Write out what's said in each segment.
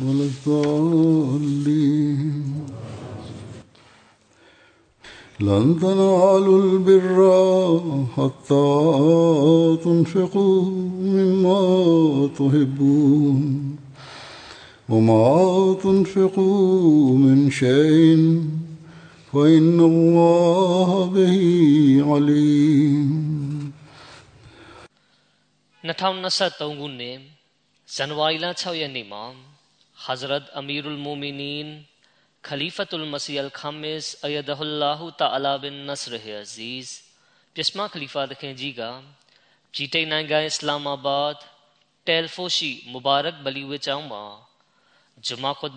ولا الضالين لن تنالوا البر حتى تنفقوا مما تحبون وما تنفقوا من شيء فإن الله به عليم 2023ခုနှစ်ဇန်နဝါရီလ6ရက်နေ့မှာ Hazrat Amirul Mu'minin Khalifatul Masih Al-Khamis Ayadahullahu Ta'ala bin Nasr Aziz ပြစမခလီဖာသခင်ကြီးကဂျီတိန်နိုင်ငံအစ္စလာမာဘတ်တယ်ဖိုရှိမူဘာရက်ဘလီဝေကျောင်းမှာဂျမာခွတ်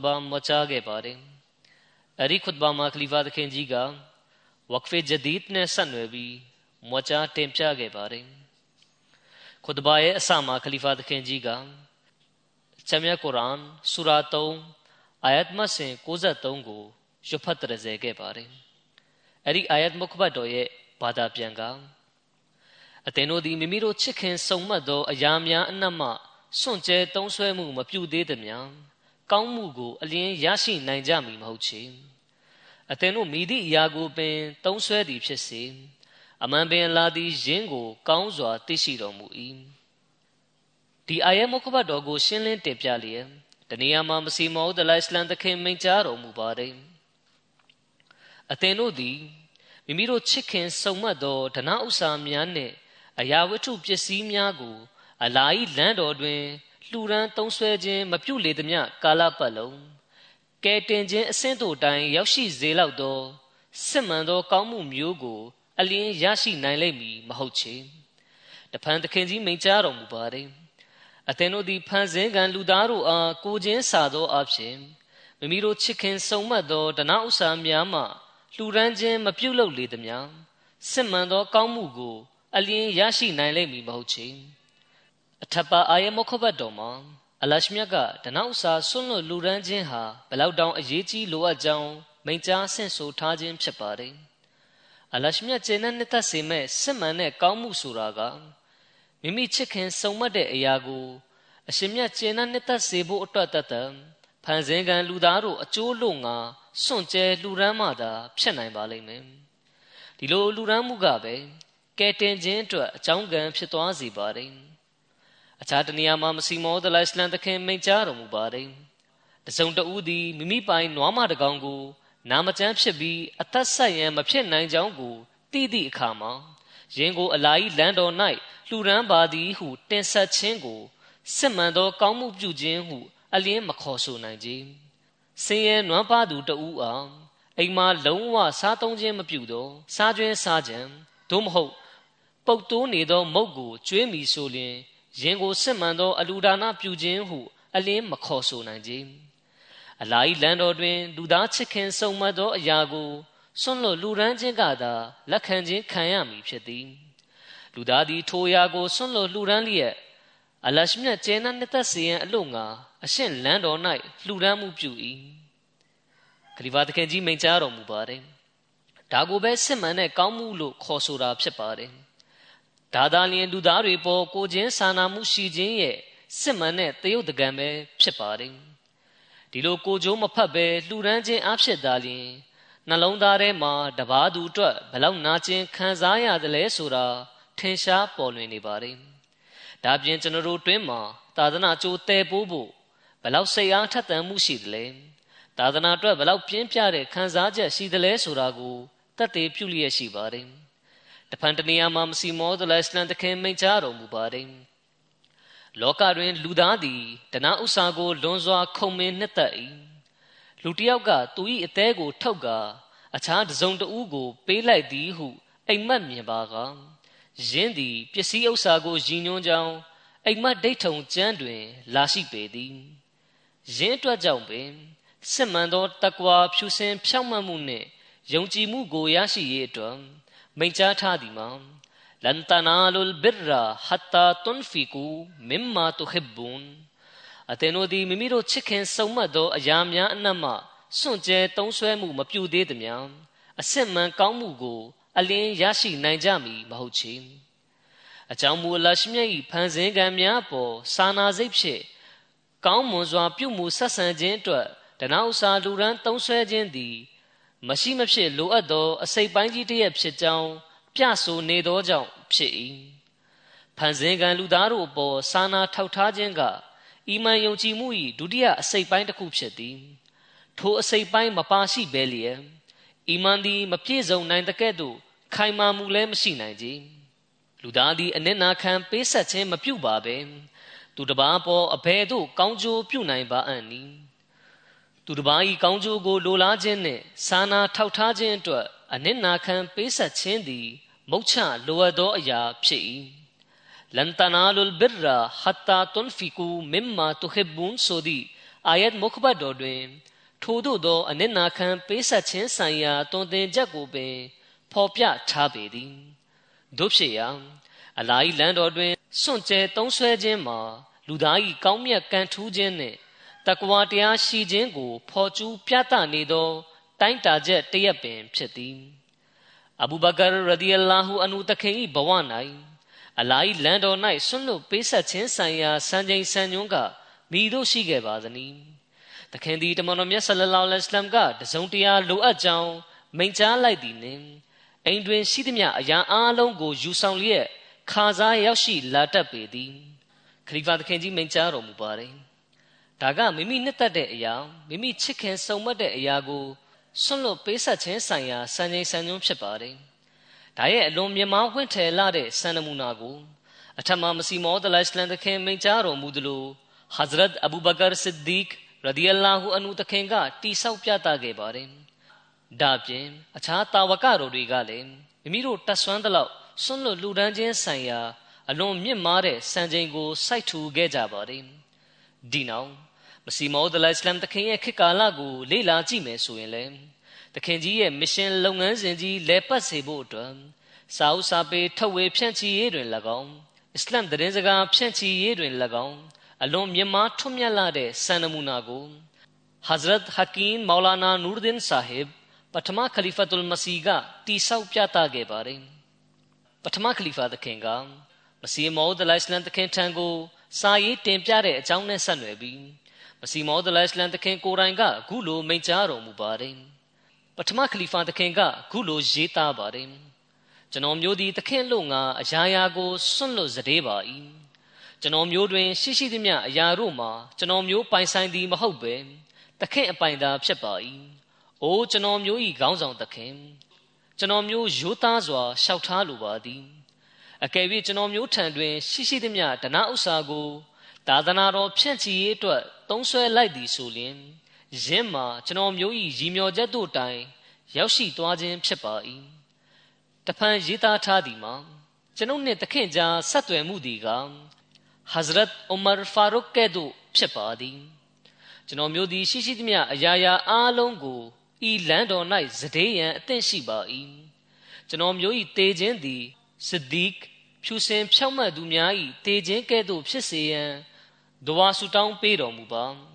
ဘာမချခဲ့ပါတယ်အဲ့ဒီခွတ်ဘာမှာခလီဖာသခင်ကြီးကဝကဖေဂျဒီဒ်နဲ့ဆက်နွယ်ပြီးမွချတင်ပြခဲ့ပါတယ်ခွတ်ဘာရဲ့အစမှာခလီဖာသခင်ကြီးကချမ်းမြတ်ကုရ်အာန်ဆူရာ3အာယတ်မစင်63ကိုရွတ်ဖတ်တရစေခဲ့ပါတယ်အဲ့ဒီအာယတ်မုခဘတ်တော်ရဲ့ဘာသာပြန်ကအသင်တို့သည်မိမိတို့ချစ်ခင်စုံမတ်သောအရာများအနက်မှစွန့်ကြဲတုံးဆွဲမှုမပြုသေးသည်များကောင်းမှုကိုအလင်းရရှိနိုင်ကြမည်မဟုတ်ချေအသင်တို့မိသည့်အရာကိုပင်တုံးဆွဲသည်ဖြစ်စေအမှန်ပင်လာသည်ယင်းကို ကောင်းစွာသိရှိတော်မူ၏ ဒီအာယတ်မုခဘတ်တော်ကိုရှင်းလင်းတင်ပြလျက်တနည်းမှာမစီမောဒလိုင်စလမ်သခင်မိန့်ကြားတော်မူပါတယ်အသင်တို့သည်မိမိတို့ချစ်ခင်စုံမတ်သောဒနာဥစ္စာများနှင့်အရာဝတ္ထုပစ္စည်းများကို အလာဤလမ်းတော်တွင်လှူဒန်းသုံးဆွဲခြင်းမပြုလေသမျှကာလပတ်လုံးကဲတင်ခြင်းအဆင့်တို့တိုင်ရောက်ရှိစေလောက်သောစစ်မှန်သောကောင်းမှုမျိုးကို အလင်းရရှိနိုင်လိမ့်မည်မဟုတ်ချေတဖန်သခင်ကြီးမိန့်ကြားတော်မူပါတယ် အသင်တို့သည်ဖန်ဆင်းကံလူသားတို့အားကိုချင်းစာသောအဖြစ်မိမိတို့ချစ်ခင်စုံမတ်သောဒနာဥစ္စာများမှလှူဒန်းခြင်းမပြုလုပ်လေသမျှစစ်မှန်သောကောင်းမှုကို အလင်းရရှိနိုင်လိမ့်မည်မဟုတ်ချေအထပ်ပါအာယမခဘတ်တော်မှာအလရှမြတ်ကဒနာဥစ္စာဆွန့်လွတ်လူဒန်းခြင်းဟာဘလောက်တောင်အရေးကြီးလိုအပ်ကြောင်းမိန့်ကြားဆင့်ဆိုထားခြင်းဖြစ်ပါတယ်အလရှမြတ်ကျင့်တဲ့နှစ်သက်စေမဲ့စစ်မှန်တဲ့ကောင်းမှုဆိုတာက မိမိချစ်ခင်စုံမတ်တဲ့အရာကိုအရှင်မြတ်ကျင့်တဲ့နှစ်သက်စေဖို့အတွက်တသက်ဖန်ဆင်းကံလူသားတို့အကျိုးလို့ငါစွန့်ကြဲလူရမ်းမှသာဖြစ်နိုင်ပါလိမ့်မယ်ဒီလိုလူရမ်းမှုကပဲကဲတင်ခြင်းအတွက်အကြောင်းကံဖြစ်သွားစေပါတယ်အခြားတနေရာမှာမစီမောဒလိုင်စလန်သခင်မိန့်ကြားတော်မူပါတယ်တစုံတဦးသည်မိမိပိုင်နွားမတကောင်ကို နာမကျန်းဖြစ်ပြီးအသက်ဆက်ရန်မဖြစ်နိုင်ကြောင်းကိုသိသည့်အခါမှာ ယင်းကိုအလာဤလမ်းတော်၌လှူဒန်းပါသည်ဟုတင်ဆက်ခြင်းကိုစစ်မှန်သော ကောင်းမှုပြုခြင်းဟု အလင်းမခေါ်ဆိုနိုင်ကြ။စင်ရဲနွမ်းပါသူတဦးအောင်အိမ်မှာလုံးဝစားသုံးခြင်းမပြုသောစားကျွင်းစားကြံသို့မဟုတ် ပုတ်တိုးနေသော မုတ်ကိုကျွေးမိဆိုလျင်ရင်ကိုစစ်မှန်သော အလူဒါနပြုခြင်းဟု အလင်းမခေါ်ဆိုနိုင်ကြ။အလာဤလန်တော်တွင်လူသားချစ်ခင်စုံမသောအရာကို စွန့်လွတ်လူရန်ခြင်းကသာလက်ခံခြင်းခံရမည်ဖြစ်သည်လူသားသည်ထိုရာကိုစွန့်လွတ်လူရန်လျက်အလရှမြတ်ကျဲနာနှစ်သက်စီရင်အလို့ငါအရှင့်လန်းတော်၌လှူဒန်းမှုပြု၏ခလီဖာသခင်ကြီးမိန့်ကြားတော်မူပါတယ်ဒါကိုပဲစစ်မှန်တဲ့ကောင်းမှုလို့ခေါ်ဆိုတာဖြစ်ပါတယ်တဒါသာလျင်လူသားတွေပေါ်ကိုချင်းစာနာမှုရှိခြင်းရဲ့စစ်မှန်တဲ့တယုတ်တကံပဲဖြစ်ပါတယ်ဒီလိုကိုကြိုးမဖတ်ပဲလှူဒန်းခြင်းအဖြစ်သာလျင် နှလုံးသားထဲမှာတပါးသူအတွက်ဘလောက်နာကျင်ခံစားရတယ်လဲဆိုတာထင်ရှားပေါ်လွင်နေပါတယ်ဒါပြင်ကျွန်တော်တို့တွင်းမှာသာသနာကြိုးတဲပိုးဖို့ဘလောက်စိတ်အားထက်သန်မှုရှိသလဲသာသနာအတွက်ဘလောက်ပြင်းပြတဲ့ခံစားချက်ရှိသလဲဆိုတာကိုတတ်သိပြုလျက်ရှိပါတယ်တဖန်တနေရာမှာမစီမောသလစလန်တခင်မိန့်ကြားတော်မူပါတယ်လောကတွင်လူသားသည်တဏှာဥစ္စာကိုလွန်စွာခုံမင်းနှစ်သက်၏ လူတစ်ယောက်ကသူ၏အသေးကိုထုတ်ကာအခြားတစ်စုံတစ်ဦးကို ပေးလိုက်သည်ဟု အိမ်မက်မြင်ပါကယင်းသည်ပစ္စည်းဥစ္စာကိုရည်ညွှန်းကြောင်းအိမ်မက်ဒိဋ္ဌုံကျမ်းတွင် လာရှိပေသည်ယင်းအတွက်ကြောင့်ပင်စစ်မှန်သောတကွာဖြူစင်ဖြောင့်မတ်မှုနှင့်ယုံကြည်မှုကိုရရှိရေးအတွက်မိန့်ကြားထားသည်မှာလန်တနာလုလ်ဘီရာဟတ်တာတွန်ဖီကူမင်မာတူဟစ်ဘွန် အသင်တို့သည်မိမိတို့ချစ်ခင်စုံမတ်သောအရာများအနက်မှစွန့်ကြဲတုံးဆွဲမှုမပြုသေးသည်များအစစ်မှန်ကောင်းမှုကို အလင်းရရှိနိုင်ကြမည်မဟုတ်ချေအကြောင်းမူအလရှိမြတ်၏ဖန်ဆင်းကံများပေါ်စာနာစိတ်ဖြင့်ကောင်းမွန်စွာပြုမှုဆက်ဆံခြင်းအတွက်တဏှာဥစာလူရန်တုံးဆွဲခြင်းသည်မရှိမဖြစ်လိုအပ်သောအစိတ်ပိုင်းကြီးတစ်ရပ်ဖြစ်ကြောင်းပြဆိုနေသောကြောင့်ဖြစ်၏ဖန်ဆင်းကံလူသားတို့အပေါ်စာနာထောက်ထားခြင်းက အီမန်ယုံကြည်မှု၏ဒုတိယအစိတ်ပိုင်းတစ်ခုဖြစ်သည်ထိုအစိတ်ပိုင်းမပါရှိဘဲလျက်အီမန်သည်မပြည့်စုံနိုင်တဲ့ကဲ့သို့ခိုင်မာမှုလည်းမရှိနိုင်ကြလူသားသည်အနစ်နာခံပေးဆက်ခြင်းမပြုပါပဲသူတပားပေါ်အဘယ်သို့ကောင်းကျိုးပြုနိုင်ပါအံ့နည်းသူတပား၏ကောင်းကျိုးကိုလိုလားခြင်းနှင့်စာနာထောက်ထားခြင်းအတွက်အနစ်နာခံပေးဆက်ခြင်းသည်မုတ်ချလိုအပ်သောအရာဖြစ်၏ လန်တနာလုလ်ဘီရာဟတ်တာတွန်ဖီကူမင်မာတူဟစ်ဘွန်ဆိုသည့်အာယတ်မုခဘတ်တော်တွင် ထိုသို့သောအနစ်နာခံပေးဆက်ခြင်းဆိုင်ရာတွင်တင်ချက်ကိုပင်ဖော်ပြထားပေသည်တို့ဖြစ်ရာအလာဤလန်တော်တွင်စွန့်ကြဲတုံးဆွဲခြင်းမှာလူသား၏ကောင်းမြတ်ကံထူးခြင်းနှင့်တကွာတရားရှိခြင်းကို ဖော်ကျူးပြသနေသော တိုင်းတာချက်တရက်ပင်ဖြစ်သည်အဘူဘကာရဒီအလာဟူအန်ဟူတခင်၏ဘဝ၌ အလာဟ်လန်တော်၌ဆွန့်လွတ်ပေးဆက်ခြင်းဆိုင်ရာစံချိန်စံညွှန်းကမိတို့ရှိခဲ့ပါသနည်းတခင်သည်တမန်တော်မြတ်ဆလလောလဟ်အလัยဟ်ကတစုံတရာလိုအပ်ကြောင်းမိန့်ကြားလိုက်သည်နှင့်အိမ်တွင်ရှိသမျှအရာအလုံးကိုယူဆောင်လျက်ခါစားရောက်ရှိလာတတ်ပေသည်ခလီဖာသခင်ကြီးမိန့်ကြားတော်မူပါတယ်ဒါကမိမိနှစ်သက်တဲ့အရာမိမိချစ်ခင်စုံမက်တဲ့အရာကိုဆွန့်လွတ်ပေးဆက်ခြင်းဆိုင်ရာစံချိန်စံညွှန်းဖြစ်ပါတယ်။ ဒါရဲ့အလွန်မြမဝင့်ထည်လာတဲ့စံနမူနာကိုအထက်မှာမစီမောဒလိုင်စလန်တခင်မိန့်ကြားတော်မူသလိုဟဇရတ်အဘူဘကာဆစ်ဒီကရဒီအလာဟူအန်ဟူတခင်ကတိဆောက်ပြသခဲ့ပါတယ်။ဒါပြင်အခြားတာဝကတော်တွေကလည်းမိမိတို့တတ်ဆွမ်းသလောက်ဆွန့်လွတ်လူဒန်းခြင်းဆိုင်ရာအလွန်မြင့်မားတဲ့စံချိန်ကိုစိုက်ထူခဲ့ကြပါတယ်။ဒီနောက်မစီမောဒလိုင်စလမ်တခင်ရဲ့ခေတ်ကာလကိုလေ့လာကြည့်မယ်ဆိုရင်လည်း တခင်ကြီးရဲ့မရှင်လုပ်ငန်းစဉ်ကြီးလဲပတ်စေဖို့အတွက်စာအုပ်စာပေထုတ်ဝေဖြန့်ချီရေးတွင်၎င်းအစ္စလမ်သတင်းစကားဖြန့်ချီရေးတွင်၎င်းအလွန်မြတ်မားထွတ်မြတ်လာတဲ့စံနမူနာကို Hazrat Hakim Maulana Nuruddin Sahib ပထမခလီဖတ်ုလ်မစီကတိဆောက်ပြသခဲ့ပါတယ်ပထမခလီဖာသခင်ကမစီမောဒလိုင်စလမ်သခင်ထံကိုစာရေးတင်ပြတဲ့အကြောင်းနဲ့ဆက်နွယ်ပြီးမစီမောဒလိုင်စလမ်သခင်ကိုယ်တိုင်ကအခုလိုမိန့်ကြားတော်မူပါတယ် ပထမခလီဖာသခင်ကအခုလိုရေးသားပါတယ်ကျွန်တော်မျိုးသည်သခင်လို့ငါအရာရာကိုစွန့်လွတ်စတဲ့ပါ၏ကျွန်တော်မျိုးတွင်ရှိရှိသမျှအရာတို့မှာကျွန်တော်မျိုးပိုင်ဆိုင်သည်မဟုတ်ပဲသခင်အပိုင်သာဖြစ်ပါ၏အိုးကျွန်တော်မျိုး၏ခေါင်းဆောင်သခင်ကျွန်တော်မျိုးရိုးသားစွာရှောက်ထားလိုပါသည်အကယ်၍ကျွန်တော်မျိုးထံတွင် ရှိရှိသမျှဒနာဥစ္စာကိုသာသနာတော်ဖြန့်ချီရေးအတွက်သုံးဆွဲလိုက်သည်ဆိုလျှင် ယင်းမှာကျွန်တော်မျိုး၏ရည်မျှော်ချက်တို့တိုင် ရောက်ရှိသွားခြင်းဖြစ်ပါ၏တဖန်ရေးသားထားသည်မှာကျွန်ုပ်နှင့်တခင်ကြားဆက်သွယ်မှုသည်ကဟဇရတ်ဥမာဖာရုကဲ့သို့ဖြစ်ပါသည်ကျွန်တော်မျိုးသည်ရှိရှိသမျှအရာရာအားလုံးကိုဤလမ်းတော်၌ဇဒေးရန်အသင့်ရှိပါ၏ကျွန်တော်မျိုး၏တေခြင်းသည်စဒီကဖြူစင်ဖြောက်မှတ်သူများ၏တေခြင်းကဲ့သို့ဖြစ်စေရန်ဒဝါဆူတောင်းပေးတော်မူပါ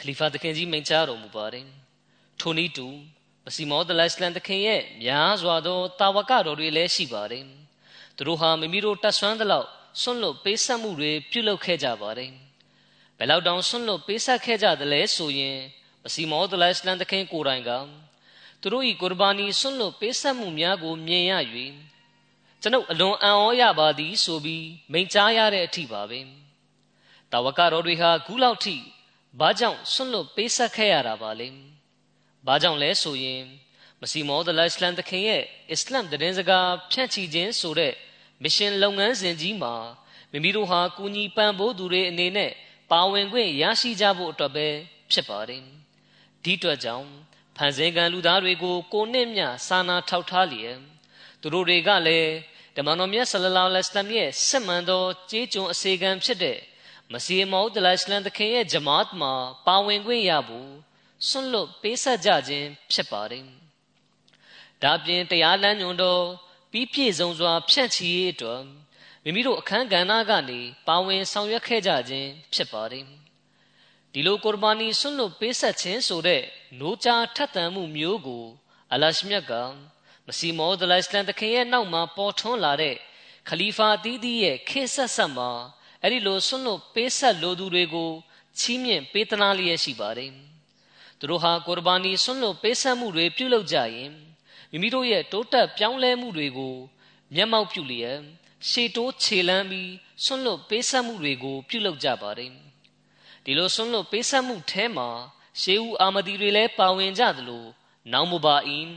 ခလီဖာသခင်ကြီးမိန့်ကြားတော်မူပါတယ်ထိုနည်းတူမစီမောဒလစ်လန်သခင်ရဲ့များစွာသောတာဝကတော်တွေလည်းရှိပါတယ်သူတို့ဟာမိမိတို့တတ်ဆွမ်းသလောက်ဆွန့်လွတ်ပေးဆက်မှုတွေပြုလုပ်ခဲ့ကြပါတယ်ဘယ်လောက်တောင်ဆွန့်လွတ်ပေးဆက်ခဲ့ကြသလဲဆိုရင်မစီမောဒလိုင်စလန်တခင်ကိုယ်တိုင်ကသူတို့၏ကုရဘာနီဆွန့်လွတ်ပေးဆက်မှုများကိုမြင်ရ၍ကျွန်ုပ်အလွန်အံ့ဩရပါသည်ဆိုပြီးမိန့်ကြားရတဲ့အထိပါပဲတာဝကတော်တွေဟာခုလောက်ထိ ဘာကြောင့်ဆွန့်လွတ်ပေးဆက်ခဲ့ရတာပါလဲဘာကြောင့်လဲဆိုရင်မစီမောဒလိုင်စလန်တခင်ရဲ့အစ္စလမ်တည်င်းစကားဖြန့်ချီခြင်းဆိုတဲ့မရှင်လုပ်ငန်းစဉ်ကြီးမှာမိမိတို့ဟာကူညီပံ့ပိုးသူတွေအနေနဲ့ပါဝင်ခွင့်ရရှိကြဖို့အတွက်ပဲဖြစ်ပါတယ်ဒီအတွက်ကြောင့်ဖန်ဆင်းကံလူသားတွေကိုကိုနှစ်မြစာနာထောက်ထားလျက်သူတို့တွေကလည်းဓမ္မတော်မြတ်ဆလလောလဟ်အလัยဟ်ရဲ့စစ်မှန်သောကြေးကျွန်အစီကံဖြစ်တဲ့ မစီမောဒလစလန်တခင်ရဲ့ဂျမာတ်မှာပါဝင်ခွင့်ရဖို့ဆွန့်လွတ်ပေးဆက်ကြခြင်းဖြစ်ပါတယ်။ဒါပြင်တရားလမ်းညွန်တော်ပြီးပြည့်စုံစွာ ဖြန့်ချီရေးအတွက်မိမိတို့အခန်းကဏ္ဍကနေပါဝင်ဆောင်ရွက်ခဲ့ကြခြင်းဖြစ်ပါတယ်။ဒီလိုကုရ်ဘာနီဆွန့်လွတ်ပေးဆက်ခြင်းဆိုတဲ့노ချာထက်သန်မှုမျိုးကိုအလရှမြတ်ကမစီမောဒလိုင်စလန်တခင်ရဲ့နောက်မှာပေါ်ထွန်းလာတဲ့ခလီဖာတီးတီးရဲ့ခေဆက်ဆက်မှာ အဲ့ဒီလိုဆွန့်လွတ်ပေးဆက်လိုသူတွေကိုချီးမြှင့်ပေးသနာလျက်ရှိပါတယ်။သူတို့ဟာကုရ်ဘာနီဆွန့်လွတ်ပေးဆက်မှုတွေပြုလုပ်ကြရင်မိမိတို့ရဲ့တိုးတက်ပြောင်းလဲမှုတွေကိုမျက်မှောက်ပြုလျက်ရှေတိုးခြေလန်းပြီးဆွန့်လွတ်ပေးဆက်မှုတွေကို ပြုလုပ်ကြပါတယ်။ဒီလိုဆွန့်လွတ်ပေးဆက်မှုထဲမှာရှေးဦးအာမဒီတွေလည်းပါဝင်ကြသလိုနောင်မဘာအင်း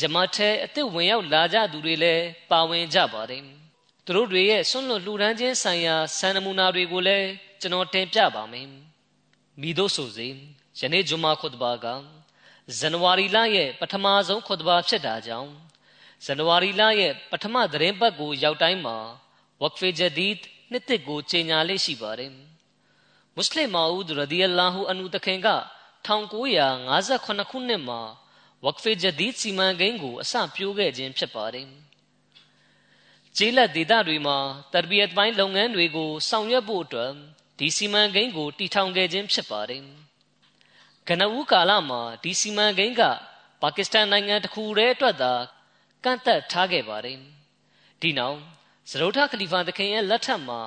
ဂျမတ်ထဲအစ်ဝင်ရောက်လာကြသူတွေလည်းပါဝင်ကြပါတယ်။ သူတို့တွေရဲ့ဆွန့်လွတ်လှူဒန်းခြင်းဆိုင်ရာစံနမူနာတွေကိုလည်းကျွန်တော်တင်ပြပါမယ်။မိတို့ဆိုစေယနေ့ဂျုမာခွတ်ဘာကဇန်နဝါရီလရဲ့ပထမဆုံးခွတ်ဘာဖြစ်တာကြောင့်ဇန်နဝါရီလရဲ့ပထမသတင်းပတ်ကိုရောက်တိုင်းမှာဝက်ဖေဂျဒီဒ်နှစ်တစ်ကိုကြေညာလေးရှိပါတယ်။မွတ်စလင်မာဦးရဒီအလာဟူအန်ဟူတခင်က1958ခုနှစ်မှာဝက်ဖေဂျဒီဒ်စီမံကိန်းကိုအစပြိုးခဲ့ခြင်းဖြစ်ပါတယ်။ ကျေးလက်ဒေသတွေမှာတရဘီယတ်ပိုင်းလုပ်ငန်းတွေကိုဆောင်ရွက်ဖို့အတွက်ဒီစီမံကိန်းကိုတည်ထောင်ခဲ့ခြင်းဖြစ်ပါတယ်။ကနဦးကာလမှာဒီစီမံကိန်းကပါကစ္စတန်နိုင်ငံတစ်ခုတည်းအတွက်သာကန့်သက်ထားခဲ့ပါတယ်။ဒီနောက်ဇရုထခလီဖာသခင်ရဲ့လက်ထက်မှာ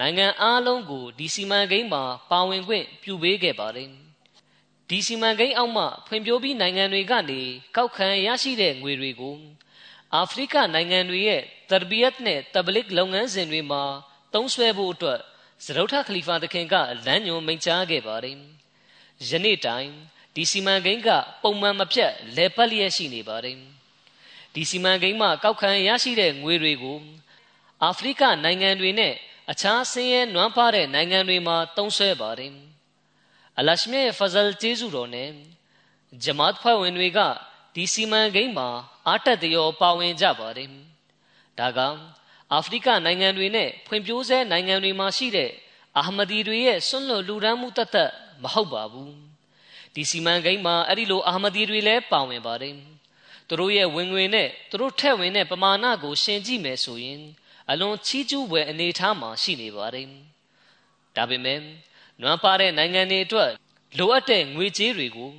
နိုင်ငံအားလုံးကိုဒီစီမံကိန်းမှာပါဝင်ခွင့်ပြုပေးခဲ့ပါတယ်။ဒီစီမံကိန်းအောက်မှဖွံ့ဖြိုးပြီးနိုင်ငံတွေကနေကောက်ခံရရှိတဲ့ငွေတွေကို အာဖရိကနိုင်ငံတွေရဲ့တရဘီယတ်နဲ့တဘလစ်လုပ်ငန်းစဉ်တွေမှာသုံးစွဲဖို့အတွက်ဇရုထခလီဖာသခင်ကလမ်းညွှန်မိန့်ကြားခဲ့ပါတယ်။ယနေ့တိုင်ဒီစီမံကိန်းကပုံမှန်မပြတ်လဲပတ်လျက်ရှိနေပါတယ်။ဒီစီမံကိန်းမှကောက်ခံရရှိတဲ့ငွေတွေကိုအာဖရိကနိုင်ငံတွေနဲ့အခြားဆင်းရဲနွမ်းပါတဲ့နိုင်ငံတွေမှာတုံးဆွဲပါတယ်အလရှမြရဲ့ဖဇလ်ကျေးဇူးတော်နဲ့ဂျမတ်ဖွဲ့ဝင်တွေက ဒီစီမံကိန်းမှာအားတက်တရောပါဝင်ကြပါတယ်ဒါကအာဖရိကနိုင်ငံတွေနဲ့ဖွံ့ဖြိုးဆဲနိုင်ငံတွေမှာရှိတဲ့အာမဒီတွေရဲ့ဆွန့်လွတ်လူဒန်းမှုတသက်မဟုတ်ပါဘူးဒီစီမံကိန်းမှာအဲ့ဒီလိုအာမဒီတွေလည်းပါဝင်ပါတယ်သူတို့ရဲ့ဝင်ငွေနဲ့သူတို့ထက်ဝင်တဲ့ပမာဏကိုရှင်ကြည့်မယ်ဆိုရင်အလွန်ချီးကျူးဖွယ်အနေအထားမှာရှိနေပါတယ်။ဒါပေမဲ့နွမ်းပါတဲ့နိုင်ငံတွေအတွက်လိုအပ်တဲ့ငွေကြေးတွေကို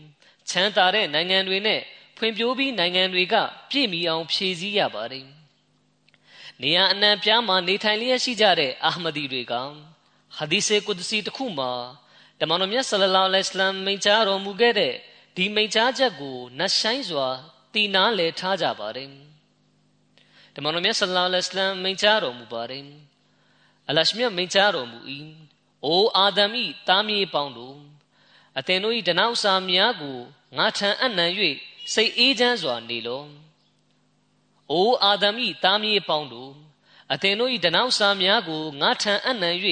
ချမ်းသာတဲ့နိုင်ငံတွေနဲ့ ဖွံ့ဖြိုးပြီးနိုင်ငံတွေကပြည့်မီအောင်ဖြည့်ဆည်းရပါတယ်။နေရာအနှံပြားမှာနေထိုင်လျက်ရှိကြတဲ့အာမဒီတွေကဟာဒီဆေကုဒစီတစ်ခုမှာတမန်တော်မြတ်ဆလလောလဟ်အလိုင်းမိန့်ကြားတော်မူခဲ့တဲ့ဒီမိန့်ကြားချက်ကိုနတ်ဆိုင်စွာတည်နာလဲထားကြပါတယ်တမန်တော်မြတ်ဆလ္လာလဟ်အလိုင်းမိန့်ကြားတော်မူပါတယ်အလရှမြတ်မိန့်ကြားတော်မူ၏အိုအာဒမ်ဤတားမြေပေါင်းတို့အသင်တို့၏ဒနောက်စာများကိုငါထံအနံ့၍ စိတ်အေးချမ်းစွာနေလောအိုအာဒမ်ဤတားမြေပေါင်းတို့အသင်တို့၏ဒနောက်စာများကိုငါထံအနံ့၍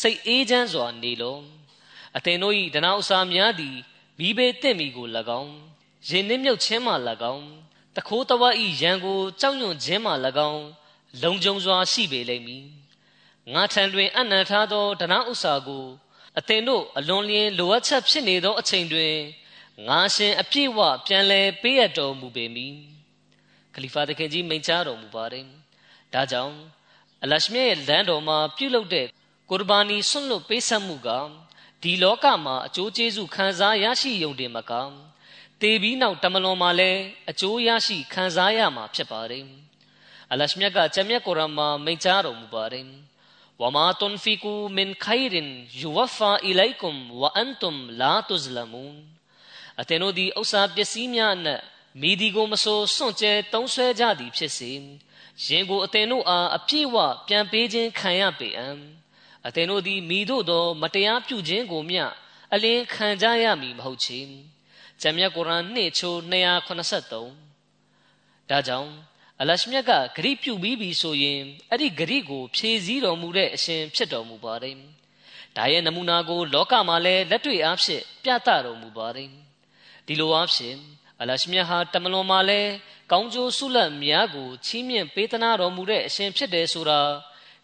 စိတ်အေးချမ်းစွာနေလောအသင်တို့၏ဒနောက်စာများသည်မိဘေတင့်မီကို၎င်းရင်နှင်းမြုပ်ခြင်းမှ၎င်းတခိုးတဝဤရန်ကိုကြောက်ရွံ့ခြင်းမှ၎င်းလုံခြုံစွာရှိပေလိမ့်မည်ငါထံတွင်အနံ့ထားသောဒနာဥစ္စာကိုအသင်တို့အလွန်လျင်လိုအပ်ချက်ဖြစ်နေသောအချိန်တွင် ငါရှင်အပြည့်ဝပြန်လဲပေးရတော်မူပေမည်ခလီဖာတခင်ကြီးမိန့်ကြားတော်မူပါတယ်ဒါကြောင့်အလရှမြရဲ့လမ်းတော်မှာပြုလုပ်တဲ့ကုရ်ဘာနီဆွန့်လွတ်ပေးဆက်မှုကဒီလောကမှာအကျိုးကျေးဇူးခံစားရရှိယုံတင်မကတေပြီးနောက်တမလွန်မှာလည်းအကျိုးရရှိခံစားရမှာဖြစ်ပါတယ်အလရှမြတ်ကကျမ်းမြတ်ကုရ်အာန်မှာမိန့်ကြားတော်မူပါတယ်ဝမာတွန်ဖီကူမင်ခိုင်ရင်ယူဝဖာအီလိုက်ကွမ်ဝအန်တုမ်လာတုဇလမူန် အသင်တို့သည်ဥစ္စာပစ္စည်းများအနက်မိဒီကိုမဆိုစွန့်ကြဲတုံးဆွဲကြသည်ဖြစ်စေရင်ကိုအသင်တို့အားအပြည့်ဝပြန်ပေးခြင်းခံရပေအံအသင်တို့သည်မိတို့သော မတရားပြုခြင်းကိုမျှအလင်းခံကြရမည်မဟုတ်ချေဂျမ်မြတ်ကုရ်အာန်နှစ်ချိုး283ဒါကြောင့်အလရှမြတ်ကဂရိပြုပြီးပြီဆိုရင်အဲ့ဒီဂရိကို ဖြည့်ဆည်းတော်မူတဲ့အရှင်ဖြစ်တော်မူပါတယ်ဒါရဲ့နမူနာကို လောကမှာလည်းလက်တွေ့အားဖြင့်ပြသတော်မူပါတယ် ဒီလိုအားဖြင့်အလရှမြတ်ဟာတမလွန်မှာလည်းကောင်းကျိုးဆုလတ်များကိုချီးမြှင့်ပေးသနာတော်မူတဲ့အရှင်ဖြစ်တယ်ဆိုတာ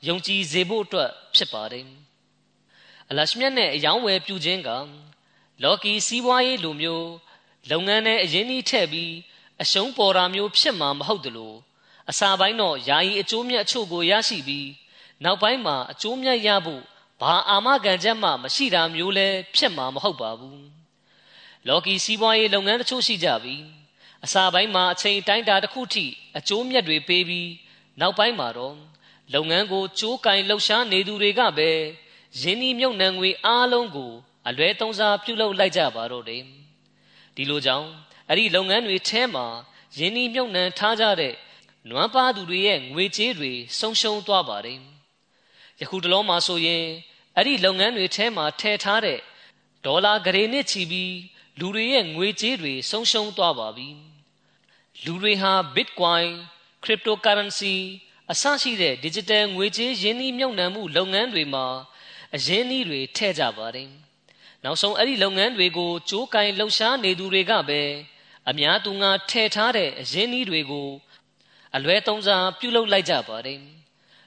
ယုံကြည်စေဖို့အတွက်ဖြစ်ပါတယ်အလရှမြတ်နဲ့အယောင်းဝယ်ပြုခြင်းကလောကီစီးပွားရေးလိုမျိုးလုပ်ငန်းနဲ့အရင်းနှီးထည့်ပြီးအရှုံးပေါ်တာမျိုးဖြစ်မှာမဟုတ်တလို့အစာပိုင်းတော့ယာယီအကျိုးမြတ်အချို့ကိုရရှိပြီးနောက်ပိုင်းမှာအကျိုးမြတ်ရဖို့ဘာအာမခံချက်မှမရှိတာမျိုးလဲဖြစ်မှာမဟုတ်ပါဘူး လော်ကီစီးပွားရေးလုပ်ငန်းတချို့ရှိကြပြီးအစာပိုင်းမှာအချိန်တိုင်းတာတစ်ခုထိအကျိုးမြတ်တွေပေးပြီးနောက်ပိုင်းမှာတော့လုပ်ငန်းကိုကြိုးကင်လှုပ်ရှားနေသူတွေကပဲရင်းနှီးမြုပ်နှံငွေအားလုံးကိုအလွဲသုံးစားပြုလုပ်လိုက်ကြပါတော့တယ်ဒီလိုကြောင့်အဲ့ဒီလုပ်ငန်းတွေထဲမှာရင်းနှီးမြုပ်နှံထားကြတဲ့နွမ်းပါသူတွေရဲ့ငွေကြေးတွေဆုံးရှုံးသွားပါတယ်ယခုတလုံးမှာဆိုရင်အဲ့ဒီလုပ်ငန်းတွေထဲမှာထည့်ထားတဲ့ဒေါ်လာဂရေနစ်ချီပြီး လူတွေရဲ့ငွေကြေးတွေဆုံးရှုံးသွားပါပြီလူတွေဟာ Bitcoin cryptocurrency အစရှိတဲ့ digital ငွေကြေးရင်းနှီးမြုပ်နှံမှုလုပ်ငန်းတွေမှာအရင်းနှီးတွေထည့်ကြပါတယ်နောက်ဆုံးအဲ့ဒီလုပ်ငန်းတွေကိုကြိုးကင်လှုပ်ရှားနေသူတွေကပဲအများသူငါထည့်ထားတဲ့အရင်းနှီးတွေကိုအလွဲသုံးစားပြုလုပ်လိုက်ကြပါတယ်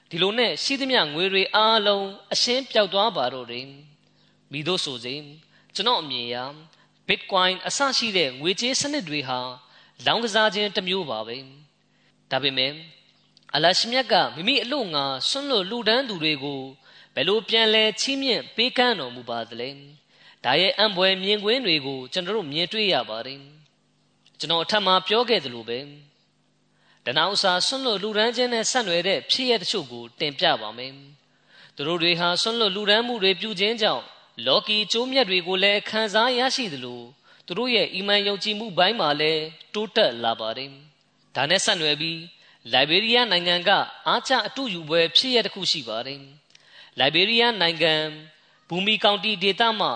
ဒီလိုနဲ့ရှိသမျှငွေတွေအားလုံးအရှင်းပြောက်သွားပါတော့တယ်မိတို့ဆိုစေကျွန်တော်အမြင်အရ Bitcoin အစရှိတဲ့ငွေကြေးစနစ်တွေဟာလောင်းကစားခြင်းတစ်မျိုးပါပဲဒါပေမဲ့အလရှမြတ်ကမိမိအလို့ငါဆွန့်လွတ်လူဒန်းသူတွေကိုဘယ်လိုပြန်လဲချီးမြှင့်ပေးကမ်းတော်မူပါသလဲဒါရဲ့အံပွဲမြင်ကွင်းတွေကိုကျွန်တော်တို့မြင်တွေ့ရပါတယ်ကျွန်တော်အထက်မှာပြောခဲ့သလိုပဲတနောက်စာဆွန့်လွတ်လူဒန်းခြင်းနဲ့ဆက်နွယ်တဲ့ဖြစ်ရတဲ့ချို့ကိုတင်ပြပါမယ်သူတို့တွေဟာဆွန့်လွတ်လူဒန်းမှုတွေပြုခြင်းကြောင့် လော်ကီကျိုးမြတ်တွေကိုလည်းခံစားရရှိသလိုသူတို့ရဲ့အီမန်ယုံကြည်မှုဘိုင်းမှာလည်းတိုးတက်လာပါတယ်ဒါနဲ့ဆက်နွယ်ပြီးလိုက်ဘေးရီးယားနိုင်ငံကအားချအတူယူပွဲဖြစ်ရတဲ့ခုရှိပါတယ်လိုက်ဘေးရီးယားနိုင်ငံဘူမီကောင်တီဒေသမှာ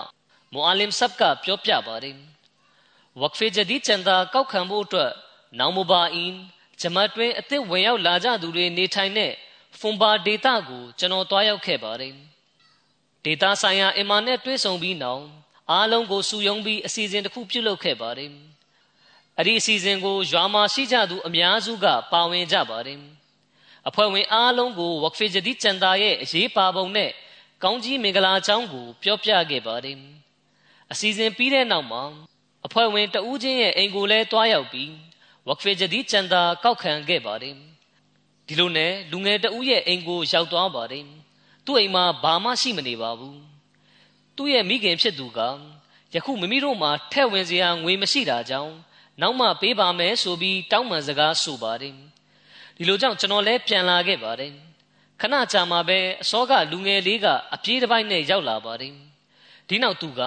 မူအာလင်ဆပ်ကပြောပြပါတယ်ဝက်ဖေဂျဒီချန်တာကောက်ခံဖို့အတွက်နောင်မဘာအင်းဂျမတ်တွင်အသစ်ဝင်ရောက်လာကြသူတွေနေထိုင်တဲ့ဖွန်ဘာဒေတာကိုကျွန်တော်တွားရောက်ခဲ့ပါတယ် ဒေတာဆိုင်ရာအင်မာနဲ့တွဲဆုံပြီးနောက်အားလုံးကိုစုယုံပြီးအစီအစဉ်တစ်ခုပြုလုပ်ခဲ့ပါတယ်အဲ့ဒီအစီအစဉ်ကိုရွာမှာရှိကြသူအများစုကပါဝင်ကြပါတယ်အဖွဲ့ဝင်အားလုံးကိုဝက်ဖေဂျဒီချန်တာရဲ့အရေးပါပုံနဲ့ကောင်းကြီးမင်္ဂလာအကြောင်းကိုပြောပြခဲ့ပါတယ်အစီအစဉ်ပြီးတဲ့နောက်မှာအဖွဲ့ဝင်တဦးချင်းရဲ့အိမ်ကိုလည်းတွားရောက်ပြီးဝက်ဖေဂျဒီချန်တာကောက်ခံခဲ့ပါတယ်ဒီလိုနဲ့လူငယ်တဦးရဲ့အိမ်ကိုရောက်သွားပါတယ် သူ့အိမ်မှာဘာမှရှိမနေပါဘူးသူ့ရဲ့မိခင်ဖြစ်သူကယခုမိမိတို့မှာထဲ့ဝင်စရာငွေမရှိတာကြောင့်နောက်မှပေးပါမယ်ဆိုပြီးတောင်းပန်စကားဆိုပါတယ်ဒီလိုကြောင့်ကျွန်တော်လည်းပြန်လာခဲ့ပါတယ်ခဏကြာမှပဲအစောကလူငယ်လေးကအပြေးတစ်ပိုင်းနဲ့ရောက်လာပါတယ်ဒီနောက်သူက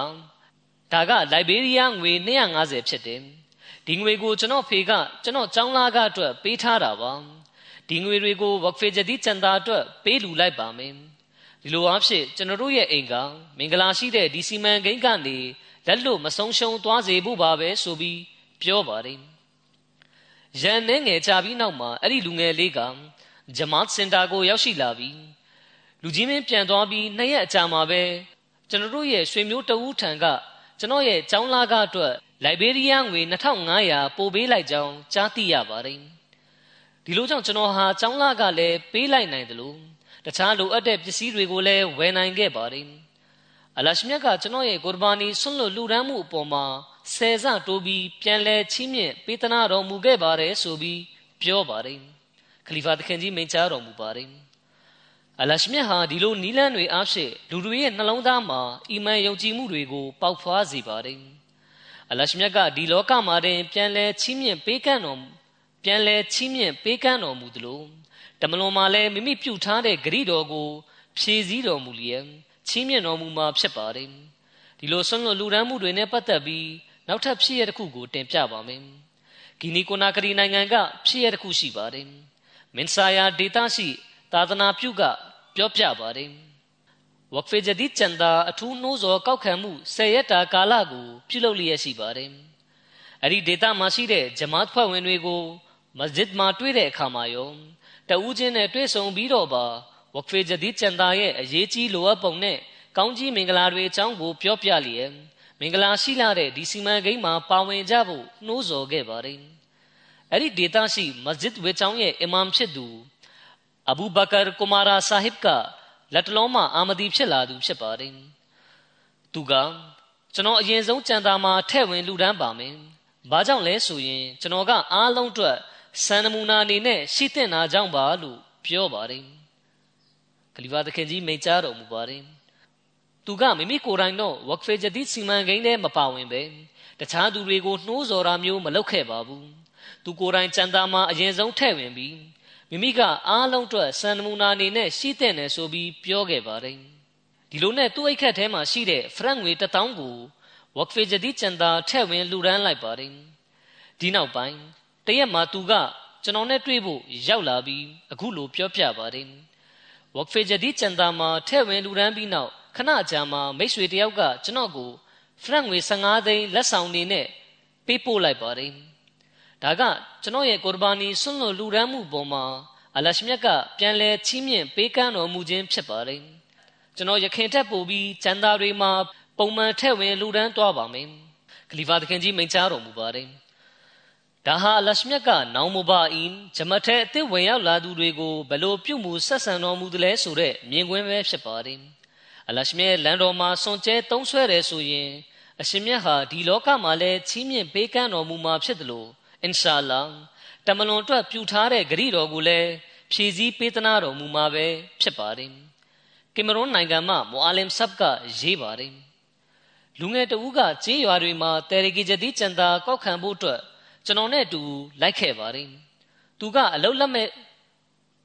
ဒါကလိုက်ဘေးရီးယားငွေ250ဖြစ်တယ်ဒီငွေကိုကျွန်တော်ဖေကကျွန်တော်ចောင်းလာကအတွက်ပေးထားတာပါဒီငွေတွေကိုဝက်ဖေဂျဒီချန်တာအတွက်ပေးလူလိုက်ပါမယ် ဒီလိုအားဖြင့်ကျွန်တော်တို့ရဲ့အိမ်ကမင်္ဂလာရှိတဲ့ဒီစီမံကိန်းကနေလက်လွတ်မဆုံးရှုံးသွားစေဖို့ပါပဲဆိုပြီးပြောပါတယ်ရန်နေငယ်ချပြီးနောက်မှာအဲ့ဒီလူငယ်လေးကဂျမတ်စင်တာကိုရောက်ရှိလာပြီးလူကြီးမင်းပြန်သွားပြီးနှစ်ရက်အကြာမှာပဲကျွန်တော်တို့ရဲ့ရွှေမျိုးတဦးထံကကျွန်တော်ရဲ့ចောင်းလာကအတွက်လိုက်ဘေးရီးယားငွေ2500ပို့ပေးလိုက်ကြောင်းကြားသိရပါတယ်ဒီလိုကြောင့်ကျွန်တော်ဟာចောင်းလာကလည်းပေးလိုက်နိုင်တယ်လို့ တခြားလိုအပ်တဲ့ပစ္စည်းတွေကိုလည်းဝယ်နိုင်ခဲ့ပါတယ်အလရှမြတ်ကကျွန်တော်ရဲ့ကုရ်ဘာနီဆွန့်လွတ်လူရန်မှုအပေါ်မှာဆယ်ဆတိုးပြီးပြန်လဲချီးမြှင့်ပေးသနာတော်မူခဲ့ပါတယ်ဆိုပြီးပြောပါတယ်ခလီဖာသခင်ကြီးမိန့်ကြားတော်မူပါတယ်အလရှမြတ်ဟာဒီလိုနီလန်းတွေအားဖြင့်လူတွေရဲ့နှလုံးသားမှာအီမန်ယုံကြည်မှုတွေကိုပေါက်ဖွားစေပါတယ်အလရှမြတ်ကဒီလောကမှာတင်ပြန်လဲချီးမြှင့်ပေးကမ်းတော်ပြန်လဲချီးမြှင့်ပေးကမ်းတော်မူသလို တမလွန်မှာလည်းမိမိပြုထားတဲ့ဂရိတော်ကိုဖြည့်ဆည်းတော်မူလျက်ချီးမြှင့်တော်မူမှာဖြစ်ပါတယ်ဒီလိုဆွမ်းလွတ်လူရန်မှုတွေနဲ့ပတ်သက်ပြီးနောက်ထပ်ဖြစ်ရတဲ့ခုကိုတင်ပြပါမယ်ဂီနီကိုနာကရီနိုင်ငံကဖြစ်ရတဲ့ခုရှိပါတယ်မင်ဆာယာဒေတာရှိသာသနာပြုကပြောပြပါတယ်ဝက်ဖေဂျဒီချန်ဒါအထူးနှိုးစော်ကောက်ခံမှု10ရက်တာကာလကိုပြုလုပ်လျက်ရှိပါတယ်အဲ့ဒီဒေတာမှာရှိတဲ့ဂျမတ်ဖွဲ့ဝင်တွေကိုမစဂျစ်မှာတွေ့တဲ့အခါမှာရော တဦးချင်းနဲ့တွေ့ဆုံပြီးတော့ပါဝက်ဖေဂျဒီချန်ဒါရဲ့အရေးကြီးလိုအပ်ပုံနဲ့ကောင်းကြီးမင်္ဂလာတွေအကြောင်းကိုပြောပြလျက်မင်္ဂလာရှိလာတဲ့ဒီစီမံကိန်းမှာပါဝင်ကြဖို့နှိုးဆော်ခဲ့ပါတယ်အဲ့ဒီဒေတာရှိမစဂျစ်ဝေချောင်းရဲ့အီမမ်ဖြစ်သူအဘူဘကာကူမာရာဆာဟစ်ကလက်တလုံးမှာအာမဒီဖြစ်လာသူဖြစ်ပါတယ်သူကကျွန်တော်အရင်ဆုံးကြံတာမှာထဲ့ဝင်လူဒန်းပါမယ်ဘာကြောင့်လဲဆိုရင်ကျွန်တော်ကအားလုံးအတွက် စံနမူနာအနေနဲ့ရှိတဲ့နာကြောင့်ပါလို့ပြောပါတယ်ခလီဖာသခင်ကြီးမိန့်ကြားတော်မူပါတယ်သူကမိမိကိုယ်တိုင်တော့ဝက်ဖေဂျဒီစီမံကိန်းထဲမပါဝင်ပဲတခြားသူတွေကိုနှိုးဆော်တာမျိုးမလုပ်ခဲ့ပါဘူးသူကိုယ်တိုင်ကြံတာမှာအရင်ဆုံးထဲ့ဝင်ပြီးမိမိကအားလုံးအတွက်စံနမူနာအနေနဲ့ရှိတဲ့နယ်ဆိုပြီးပြောခဲ့ပါတယ်ဒီလိုနဲ့သူ့အိတ်ခတ်ထဲမှာရှိတဲ့ဖရန့်ငွေ1000ကိုဝက်ဖေဂျဒီချန်တာထဲ့ဝင်လူရန်လိုက်ပါတယ်ဒီနောက်ပိုင်း တရက်မှာသူကကျွန်တော်နဲ့တွေ့ဖို့ရောက်လာပြီးအခုလိုပြောပြပါတယ်ဝက်ဖေဂျဒီချန်တာမှာထဲ့ဝင်လူရန်ပြီးနောက်ခဏကြာမှမိတ်ဆွေတယောက်ကကျွန်တော်ကိုဖရန့်ငွေ15သိန်းလက်ဆောင်နေနဲ့ပေးပို့လိုက်ပါတယ်ဒါကကျွန်တော်ရဲ့ကုရ်ဘာနီဆွန့်လွတ်လူရမ်းမှုပေါ်မှာအလရှမြတ်ကပြန်လဲချီးမြှင့်ပေးကမ်းတော်မူခြင်းဖြစ်ပါတယ်ကျွန်တော်ရခင်ထက်ပိုပြီးကျန်သားတွေမှာပုံမှန်ထက်ဝင်လူရမ်းသွားပါမယ်ခလီဖာသခင်ကြီးမိန့်ကြားတော်မူပါတယ် ဒါဟာအလရှမြတ်ကနောင်မဘာအင်းဂျမတ်ထဲအစ်ဝင်ရောက်လာသူတွေကိုဘလို့ပြုမှုဆက်ဆံတော်မူသလဲဆိုတဲ့မြင်ကွင်းပဲဖြစ်ပါတယ်အလရှမြတ်လန်တော်မှာစွန်ကျဲသုံးဆွဲတယ်ဆိုရင်အရှင်မြတ်ဟာဒီလောကမှာလည်းချီးမြှင့်ပေးကမ်းတော်မူမှာဖြစ်တယ်လို့အင်ရှာလာတမလွန်အတွက်ပြုထားတဲ့ဂရိတော်ကိုလည်းဖြည့်ဆည်းပေးသနာတော်မူမှာပဲဖြစ်ပါတယ်ကင်မရွန်နိုင်ငံမှာမူအာလင်ဆပ်ကရေးပါတယ်လူငယ်တဦးကကျေးရွာတွေမှာတယ်ရီကီဂျတိကျန်တာကောက်ခံဖို့အတွက် ကျွန်တော်နဲ့အတူလိုက်ခဲ့ပါတယ်သူကအလုတ်လက်မဲ့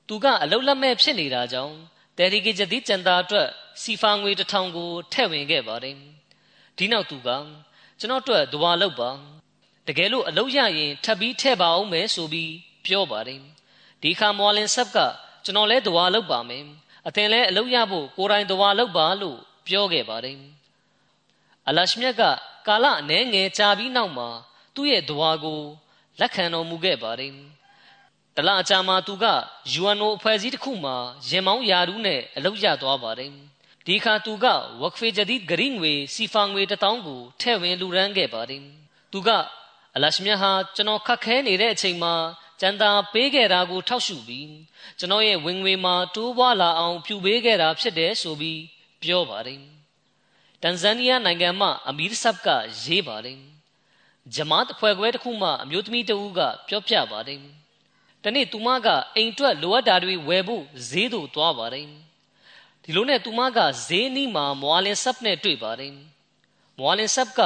သူကအလုတ်လက်မဲ့ဖြစ်နေတာကြောင့်တယ်ရီကီဂျတိကျန်တာအတွက်စီဖာငွေတစ်ထောင်ကိုထည့်ဝင်ခဲ့ပါတယ်ဒီနောက်သူကကျွန်တော်အတွက်ဒွါလောက်ပါတကယ်လို့အလုပ်ရရင်ထပ်ပြီးထည့်ပါအောင်မယ်ဆိုပြီးပြောပါတယ်ဒီခါမော်လင်ဆပ်ကကျွန်တော်လဲဒွါလုပ်ပါမယ်အသင်လဲအလုပ်ရဖို့ကိုယ်တိုင်ဒွါလုပ်ပါလို့ပြောခဲ့ပါတယ်အလရှမြတ်ကကာလအနှဲငယ်ကြာပြီးနောက်မှာ သူ့ရဲ့ဒွါကိုလက်ခံတော်မူခဲ့ပါတယ်တလအကြာမှာသူက UNO အဖွဲ့အစည်းတစ်ခုမှာရင်မောင်းယာရူးနဲ့အလုပ်ရသွားပါတယ်ဒီခါသူကဝက်ဖေဂျဒီဂရင်းငွေစီဖာငွေတထောင်ကိုထည့်ဝင်လူရန်ခဲ့ပါတယ်သူကအလရှမြတ်ဟာကျွန်တော်ခက်ခဲနေတဲ့အချိန်မှာကျန်တာပေးခဲ့တာကိုထောက်ရှုပြီးကျွန်တော်ရဲ့ဝင်ငွေမှာတိုးပွားလာအောင်ပြုပေးခဲ့တာဖြစ်တယ်ဆိုပြီးပြောပါတယ်တန်ဇန်နီးယားနိုင်ငံမှာအမီရ်ဆပ်ကရေးပါတယ် ဂျမားအဖွဲ့ခွဲတစ်ခုမှအမျိုးသမီးတဦးကပြောပြပါတယ်တနေ့သူမကအိမ်တွက်လိုအပ်တာတွေဝယ်ဖို့ဈေးသို့သွားပါတယ်ဒီလိုနဲ့သူမကဈေးနီးမှာမွာလင်ဆပ်နဲ့တွေ့ပါတယ်မွာလင်ဆပ်က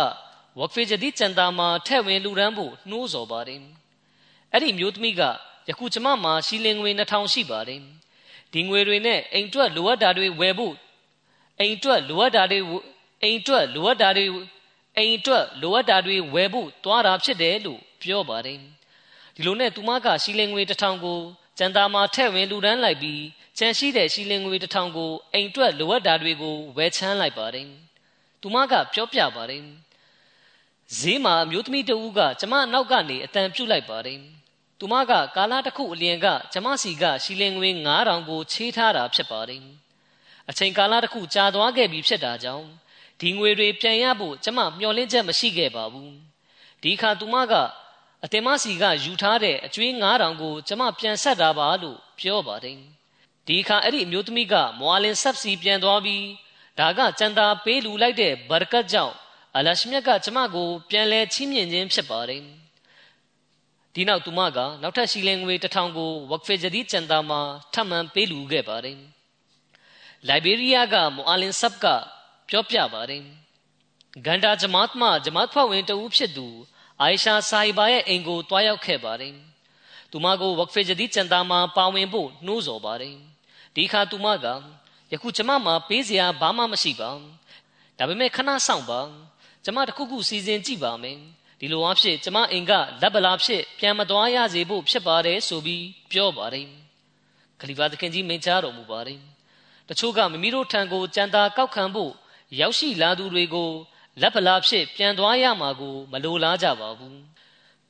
ဝက်ဖေဂျဒီချန်တာမှာထဲ့ဝင်လူရန်ဖို့နှိုးဆော်ပါတယ်အဲ့ဒီမျိုးသမီးကယခုကျမမှာရှီလင်ငွေ2000ရှိပါတယ်ဒီငွေတွေနဲ့အိမ်တွက်လိုအပ်တာတွေဝယ်ဖို့အိမ်တွက်လိုအပ်တာတွေအိမ်တွက်လိုအပ်တာတွေ အိမ်တွက်လိုအပ်တာတွေဝယ်ဖို့တွားတာဖြစ်တယ်လို့ပြောပါတယ်ဒီလိုနဲ့သူမကရှီလင်ငွေ1000ကိုကျန်တာမှာထဲ့ဝင်လူဒန်းလိုက်ပြီးကျန်ရှိတဲ့ရှီလင်ငွေ1000ကိုအိမ်တွက်လိုအပ်တာတွေကိုဝယ်ချမ်းလိုက်ပါတယ်သူမကပြောပြပါတယ်ဈေးမှာအမျိုးသမီးတဦးကကျမနောက်ကနေအတန်ပြုတ်လိုက်ပါတယ်။သူမကကာလာတစ်ခုအလျင်ကကျမစီကရှီလင်ငွေ9000ကိုချေးထားတာဖြစ်ပါတယ်။အချိန်ကာလတစ်ခုကြာသွားခဲ့ပြီဖြစ်တာကြောင့် ဒီငွေတွေပြန်ရဖို့ကျမမျှော်လင့်ချက်မရှိခဲ့ပါဘူး။ဒီခါသူမကအတင်မစီကယူထားတဲ့အကျွေး9000ကိုကျမပြန်ဆက်တာပါလို့ပြောပါတယ်။ဒီခါအဲ့ဒီအမျိုးသမီးကမွာလင်ဆက်စီပြန်သွားပြီးဒါကကျန်တာပေးလူလိုက်တဲ့ဘာရကတ်ကြောင့်အလရှမြတ်ကကျမကိုပြန်လဲချီးမြှင့်ခြင်းဖြစ်ပါတယ်ဒီနောက်သူမကနောက်ထပ်ရှီလင်ငွေတစ်ထောင်ကိုဝက်ဖေဂျဒီချန်တာမှာထပ်မံပေးလူခဲ့ပါတယ်လိုက်ဘေးရီးယားကမူအာလင်ဆပ်က ပြောပြပါတယ်ဂန္ဓာဂျမတ်မှဂျမတ်ဖွဲ့ဝင်တဦးဖြစ်သူအိုင်ရှာဆိုင်ဘာရဲ့အိမ်ကိုတွားရောက်ခဲ့ပါတယ်သူမကိုဝက်ဖေဂျဒီကျန်တာမှာပါဝင်ဖို့နှိုးဆော်ပါတယ်ဒီခါသူမကယခုကျမမှာပေးစရာဘာမှမရှိပါဒါပေမဲ့ခဏဆောင်ပါကျမတခုခုစီစဉ်ကြည့်ပါမယ်ဒီလိုအဖြစ်ကျမအိမ်ကလက်ပလာဖြစ်ပြန်မသွားရစေဖို့ဖြစ်ပါတယ်ဆိုပြီးပြောပါတယ်ခလီဖာသခင်ကြီးမိန့်ကြားတော်မူပါတယ်တချို့ကမိမိတို့ထံကိုကြံတာကောက်ခံဖို့ ရောက်ရှိလာသူတွေကိုလက်ပလာဖြစ်ပြန်သွားရမှာကို မလိုလားကြပါဘူး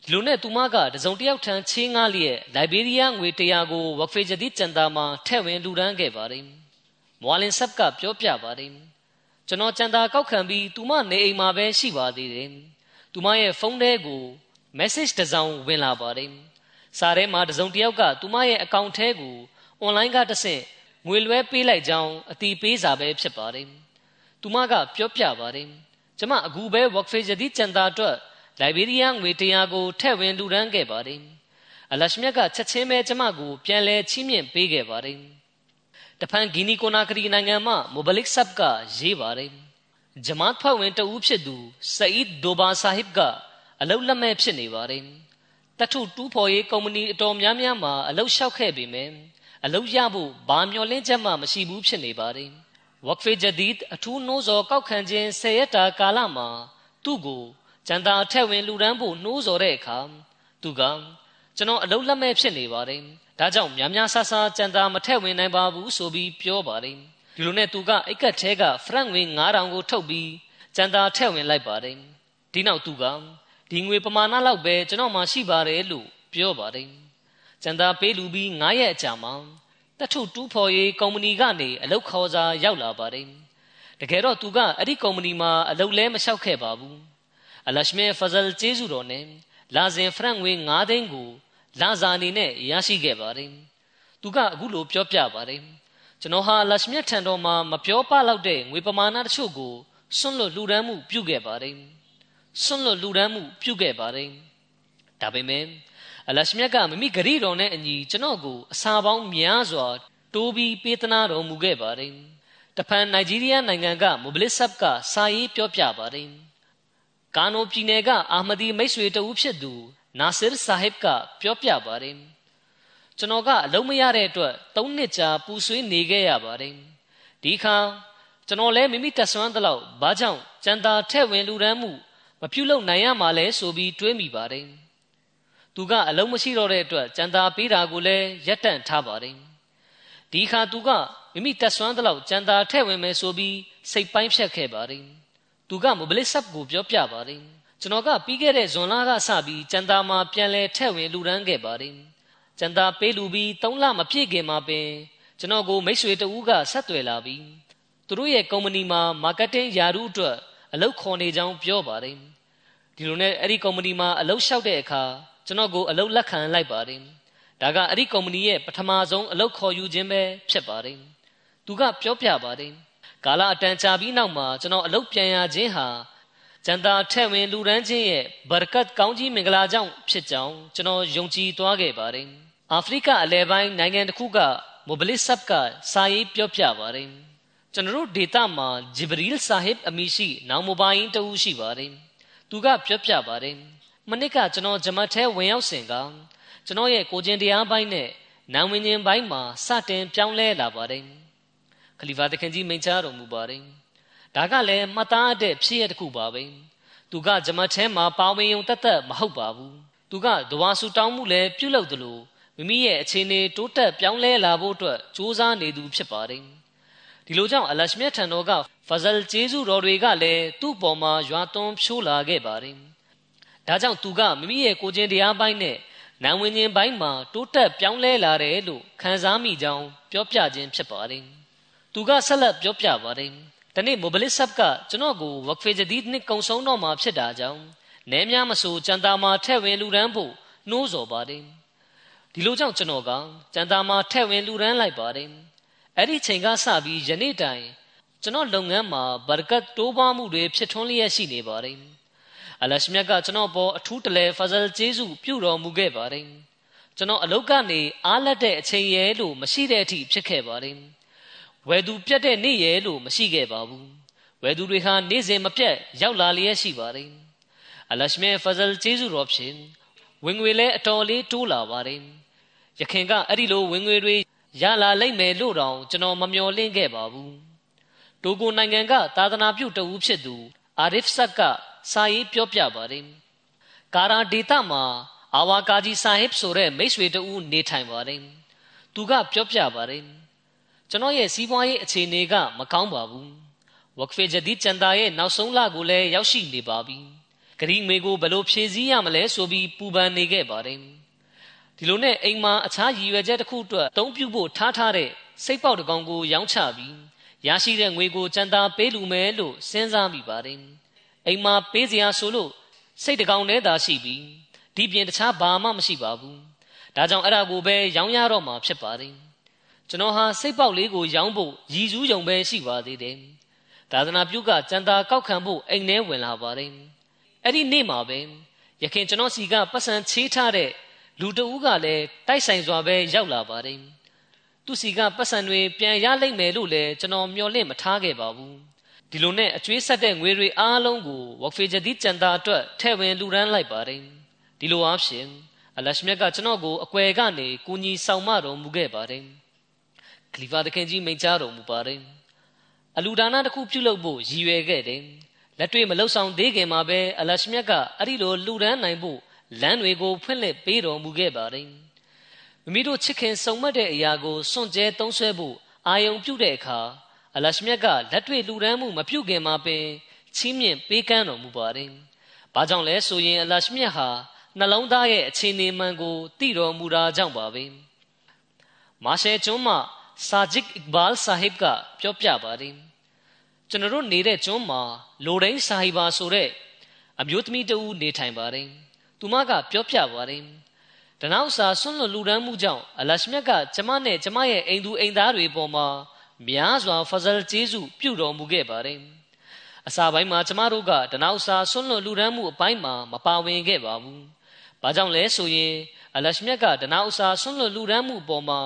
ဒီလိုနဲ့သူမကတစုံတစ်ယောက်ထံချင်းငားလျက်လိုက်ဘေးရီးယားငွေ100ကိုဝက်ဖေဂျဒီကျန်တာမှာထည့်ဝင်လူဒန်းခဲ့ပါတယ်မွာလင်ဆပ်ကပြောပြပါတယ်ကျွန်တော်ကြံတာကောက်ခံပြီးသူမနေအိမ်မှာပဲရှိပါသေးတယ်သူမရဲ့ဖုန်းထဲကို message တစ်စောင်ဝင်လာပါတယ်စာထဲမှာတစုံတစ်ယောက်ကသူမရဲ့အကောင့်ထဲကို online ကတဆင့်ငွေလွှဲပေးလိုက်ကြောင်းအတီးပေးစာပဲဖြစ်ပါတယ် သူမကပြောပြပါတယ်ကျမအခုပဲ work face ဒီကျန်တာအတွက်လိုက်ဘေးရီးယားငွေတရားကိုထည့်ဝင်လူဒန်းခဲ့ပါတယ်အလရှမြတ်ကချက်ချင်းပဲကျမကိုပြန်လဲချီးမြှင့်ပေးခဲ့ပါတယ်တဖန်ဂီနီကိုနာခရီနိုင်ငံမှမိုဘလစ်ဆပ်ကရေးပါတယ်ဂျမတ်ဖွဲ့ဝင်တဦးဖြစ်သူဆအီဒ်ဒိုဘာဆာဟစ်ကအလုတ်လက်မဲ့ဖြစ်နေပါတယ်တထုတူးဖော်ရေးကုမ္ပဏီအတော်များများမှာအလုတ်လျှောက်ခဲ့ပေမယ့်အလုတ်ရဖို့ဘာမျှော်လင့်ချက်မှမရှိဘူးဖြစ်နေပါတယ် ဝက်ဖေဂျဒီဒ်အထူးနှိုးဆော်ကောက်ခံခြင်းဆယ်ရက်တာကာလမှာသူ့ကိုကျန်တာအထက်ဝင်လူဒန်းဖို့နှိုးဆော်တဲ့အခါသူကကျွန်တော်အလုတ်လက်မဲ့ဖြစ်နေပါတယ်ဒါကြောင့်များများဆဆကြံတာမထက်ဝင်နိုင်ပါဘူးဆိုပြီးပြောပါတယ်ဒီလိုနဲ့သူကအိတ်ကက်ထဲကဖရန့်ငွေ9000ကိုထုတ်ပြီးကြံတာထက်ဝင်လိုက်ပါတယ်ဒီနောက်သူကဒီငွေပမာဏလောက်ပဲကျွန်တော်မှရှိပါတယ်လို့ပြောပါတယ်ကြံတာပေးလူပြီး9ရက်အကြာမှာ တထုတူးဖော်ရေးကုမ္ပဏီကနေအလုပ်ခေါ်စာရောက်လာပါတယ်တကယ်တော့သူကအဲ့ဒီကုမ္ပဏီမှာအလုပ်လဲမလျှောက်ခဲ့ပါဘူးအလရှမေဖဇလ်ကျေးဇူးတော်နဲ့လာဇင်ဖရန့်ငွေ9သိန်းကိုလာဇာအနေနဲ့ရရှိခဲ့ပါတယ်။သူကအခုလိုပြောပြပါတယ်။ကျွန်တော်ဟာလရှမြတ်ထံတော်မှာမပြောပလောက်တဲ့ငွေပမာဏတချို့ကိုစွန့်လွတ်လှူဒန်းမှုပြုခဲ့ပါတယ်။စွန့်လွတ်လှူဒန်းမှုပြုခဲ့ပါတယ်။ဒါပေမဲ့ အလရှမြတ်ကမိမိဂရီတော်နဲ့အညီကျွန်တော်ကိုအစာပေါင်းများစွာတိုးပြီးပေးသနာတော်မူခဲ့ပါတယ်။တဖန်နိုင်ဂျီးရီးယားနိုင်ငံကမိုဘလစ်ဆပ်ကစာရေးပြောပြပါတယ်။ကာနိုပြည်နယ်ကအာမဒီမိတ်ဆွေတဦးဖြစ်သူနာဆစ်ဆာဟစ်ကပြောပြပါတယ်ကျွန်တော်ကအလုံးမရတဲ့အတွက်၃နှစ်ကြာပူဆွေးနေခဲ့ရပါတယ်ဒီခါကျွန်တော်လည်းမိမိတက်ဆွမ်းသလောက်ဘာကြောင့်ကြံတာထဲ့ဝင်လူရန်မှုမပြုတ်လုံနိုင်ရမှာလဲဆိုပြီးတွေးမိပါတယ် သူကအလုံးမရှိတော့တဲ့အတွက်ကြံတာပေးတာကိုလည်းရက်တန့်ထားပါတယ်ဒီခါသူကမိမိတက်ဆွမ်းသလောက်ကြံတာထဲ့ဝင်မယ်ဆိုပြီးစိတ်ပိုင်းဖြတ်ခဲ့ပါတယ်သူကမိုဘလစ်ဆပ်ကိုပြောပြပါတယ်ကျွန်တော်ကပြီးခဲ့တဲ့ဇွန်လကစပြီးကြံတာမှာပြန်လဲထည့်ဝင်လူရန်ခဲ့ပါတယ်ကြံတာပေးလူပြီး၃လမပြည့်ခင်မှာပင်ကျွန်တော်ကိုမိတ်ဆွေတဦးကဆက်သွယ်လာပြီးသူတို့ရဲ့ကုမ္ပဏီမှာမာကတ်တင်းယာရုအတွက်အလုပ်ခေါ်နေကြောင်းပြောပါတယ်ဒီလိုနဲ့အဲ့ဒီကုမ္ပဏီမှာအလုပ်လျှောက်တဲ့အခါ ကျွန်တော်ကိုအလုပ်လက်ခံလိုက်ပါတယ်ဒါကအဲ့ဒီကုမ္ပဏီရဲ့ပထမဆုံးအလုပ်ခေါ်ယူခြင်းပဲဖြစ်ပါတယ်သူကပြောပြပါတယ်ကာလအတန်ကြာပြီးနောက်မှာကျွန်တော်အလုပ်ပြန်ရခြင်းဟာကျန်တာထက်ဝင်လူရန်ချင်းရဲ့ဘာကတ်ကောင်းကြီးမင်္ဂလာကြောင့်ဖြစ်ကြောင်းကျွန်တော်ယုံကြည်သွားခဲ့ပါတယ်။အာဖရိကအလဲပိုင်းနိုင်ငံတစ်ခုကမိုဘလစ်ဆပ်ကစာရေးပြောပြပါတယ်။ကျွန်တော်တို့ဒေတာမှာဂျီဘရီလ်ဆာဟစ်အမီရှိ နောင်မိုဘိုင်းတဦးရှိပါတယ်။သူကပြောပြပါတယ်။ မနစ်ကကျွန်တော်ဂျမတ်ထဲဝင်ရောက်စဉ်ကကျွန်တော်ရဲ့ကိုကျင်တရားပိုင်းနဲ့နာဝင်ခြင်းပိုင်းမှာစတင်ပြောင်းလဲလာပါတယ်။ခလီဖာတခင်ကြီးမိန့်ကြားတော်မူပါတယ်။ဒါကလည်းမှတ်သားတဲ့ဖြစ်ရတစ်ခုပါပဲသူကဂျမတ်ထဲမှာပါဝင်ုံတက်တက်မဟုတ်ပါဘူးသူကဒဝါဆူတောင်းမှုလည်းပြုလုပ်တယ်လို့မိမိရဲ့အခြေအနေတိုးတက်ပြောင်းလဲလာဖို့အတွက်စူးစမ်းနေသူဖြစ်ပါတယ်ဒီလိုကြောင့်အလရှမြတ်ထံတော်ကဖဇလ်ကျေးဇူးတော်တွေကလည်းသူ့ပေါ်မှာရွာသွန်းဖြိုးလာခဲ့ပါတယ် ဒါကြောင့်သူကမိမိရဲ့ကိုချင်းတရားပိုင်းနဲ့နာဝင်ခြင်းပိုင်းမှာတိုးတက်ပြောင်းလဲလာတယ်လို့ခံစားမိကြောင်းပြောပြခြင်းဖြစ်ပါတယ်သူကဆက်လက်ပြောပြပါတယ်တနေ့မိုဘလစ်ဆပ်ကကျွန်တော်ကိုဝက်ဖေဂျဒီနှစ်ကုံဆုံးတော့မှာဖြစ်တာကြောင့်နဲများမဆိုကြံတာမှာထဲ့ဝင်လူရန်ဖို့နှိုးဆော်ပါတယ်ဒီလိုကြောင့်ကျွန်တော်ကကြံတာမှာထဲ့ဝင်လူရန်လိုက်ပါတယ်အဲ့ဒီချိန်ကစပြီးယနေ့တိုင်ကျွန်တော်လုပ်ငန်းမှာဘာကတ်တိုးပွားမှုတွေဖြစ်ထွန်းလျက်ရှိနေပါတယ် အလရှမြတ်ကကျွန်တော်ပေါ်အထူးတလဲဖဇလ်ကျေးဇူးပြုတော်မူခဲ့ပါတယ်ကျွန်တော်အလုတ်ကနေအားလက်တဲ့အချိန်ရဲလို့မရှိတဲ့အထိဖြစ်ခဲ့ပါတယ်ဝယ်သူပြတ်တဲ့နေ့ရဲ့လို့မရှိခဲ့ပါဘူးဝယ်သူတွေဟာနေ့စဉ်မပြတ်ရောက်လာလျက်ရှိပါတယ်အလရှမေဖဇလ်ကျေးဇူးတော်ဖြင့်ဝင်ငွေလည်းအတော်လေးတိုးလာပါတယ်ရခင်ကအဲ့ဒီလိုဝင်ငွေတွေရလာလိမ့်မယ်လို့တောင်ကျွန်တော်မမျှော်လင့်ခဲ့ပါဘူးတိုဂိုနိုင်ငံကသာသနာပြုတဦးဖြစ်သူအာရစ်ဆက်က စာရေးပြောပြပါတယ်ကာရာဒေတာမှာအာဝါကာဂျီဆာဟစ်ဆိုတဲ့မိတ်ဆွေတဦးနေထိုင်ပါတယ်သူကပြောပြပါတယ်ကျွန်တော်ရဲ့စီးပွားရေးအခြေအနေကမကောင်းပါဘူးဝက်ဖေဂျဒီချန်တာရဲ့နောက်ဆုံးလကိုလည်းရောက်ရှိနေပါပြီဂရီငွေကိုဘယ်လိုဖြည့်ဆည်းရမလဲဆိုပြီးပူပန်နေခဲ့ပါတယ်ဒီလိုနဲ့အိမ်မှာအခြားရည်ရွယ်ချက်တစ်ခုအတွက်အသုံးပြုဖို့ထားထားတဲ့စိတ်ပေါက်တကောင်ကိုရောင်းချပြီးရရှိတဲ့ငွေကိုကြံတာပေးလူမယ်လို့စဉ်းစားမိပါတယ် အိမ်မှာပေးစရာဆိုလို့စိတ်တကောင်နဲ့သာရှိပြီးဒီပြင်တခြားဘာမှမရှိပါဘူးဒါကြောင့်အဲ့ဒါကိုပဲရောင်းရတော့မှာဖြစ်ပါတယ်ကျွန်တော်ဟာစိတ်ပေါက်လေးကိုရောင်းဖို့ရည်စူးယုံပဲရှိပါသေးတယ်သာသနာပြုကကြံတာကောက်ခံဖို့အိမ်ထဲဝင်လာပါတယ်အဲ့ဒီနေ့မှာပဲရခင်ကျွန်တော်စီကပတ်စံချေးထားတဲ့လူတဦးကလည်းတိုက်ဆိုင်စွာပဲရောက်လာပါတယ်သူစီကပတ်စံတွေပြန်ရလိမ့်မယ်လို့လည်းကျွန်တော်မျှော်လင့်မထားခဲ့ပါဘူး ဒီလိုနဲ့အကျွေးဆက်တဲ့ငွေတွေအားလုံးကိုဝက်ဖေဂျဒီကျန်တာအတွက်ထဲ့ဝင်လူရန်လိုက်ပါတယ်ဒီလိုအားဖြင့်အလရှမြတ်ကကျွန်တော်ကိုအကွယ်ကနေကူညီဆောင်မတော်မူခဲ့ပါတယ်ခလီဖာတခင်ကြီးမိန့်ကြားတော်မူပါတယ်အလူဒါနာတစ်ခုပြုလုပ်ဖို့ရည်ရွယ်ခဲ့တယ်လက်တွေ့မလှုပ်ဆောင်သေးခင်မှာပဲအလရှမြတ်ကအဲ့ဒီလိုလူရန်နိုင်ဖို့လမ်းတွေကိုဖွင့်လှစ်ပေးတော်မူခဲ့ပါတယ်မိမိတို့ချစ်ခင်စုံမက်တဲ့အရာကိုစွန့်ကြဲသုံးဆွဲဖို့အာယုံပြုတဲ့အခါ အလရှမြတ်ကလက်တွေ့လူရန်မှုမပြုခင်မှာပင်ချီးမြှင့်ပေးကမ်းတော်မူပါတယ်။ဘာကြောင့်လဲဆိုရင်အလရှမြတ်ဟာနှလုံးသားရဲ့အခြေအနေမှန်ကိုသိတော်မူတာကြောင့်ပါပဲ။မာရှယ်ကျွန်းမှာစာဂျစ်အစ်ဘာလ်ဆာဟစ်ကပြောပြပါတယ်။ကျွန်တော်တို့နေတဲ့ကျွန်းမှာလိုတိုင်းဆာဟီဘာဆိုတဲ့အမျိုးသမီးတဦးနေထိုင်ပါတယ်။သူမကပြောပြပါတယ်။တနောက်စာဆွန့်လွတ်လူဒန်းမှုကြောင့်အလရှမြတ်ကကျမနဲ့ကျမရဲ့အိမ်သူအိမ်သားတွေပေါ်မှာ များစွာဖဇလ်ကျေးဇူးပြုတော်မူခဲ့ပါတယ်။အစာပိုင်းမှာကျမတို့ကတနောက်စာဆွန့်လွတ်လူဒန်းမှုအပိုင်းမှာမပါဝင်ခဲ့ပါဘူး။ဘာကြောင့်လဲဆိုရင်အလရှမြတ်ကတနောက်စာဆွန့်လွတ်လူဒန်းမှုပေါ်မှာ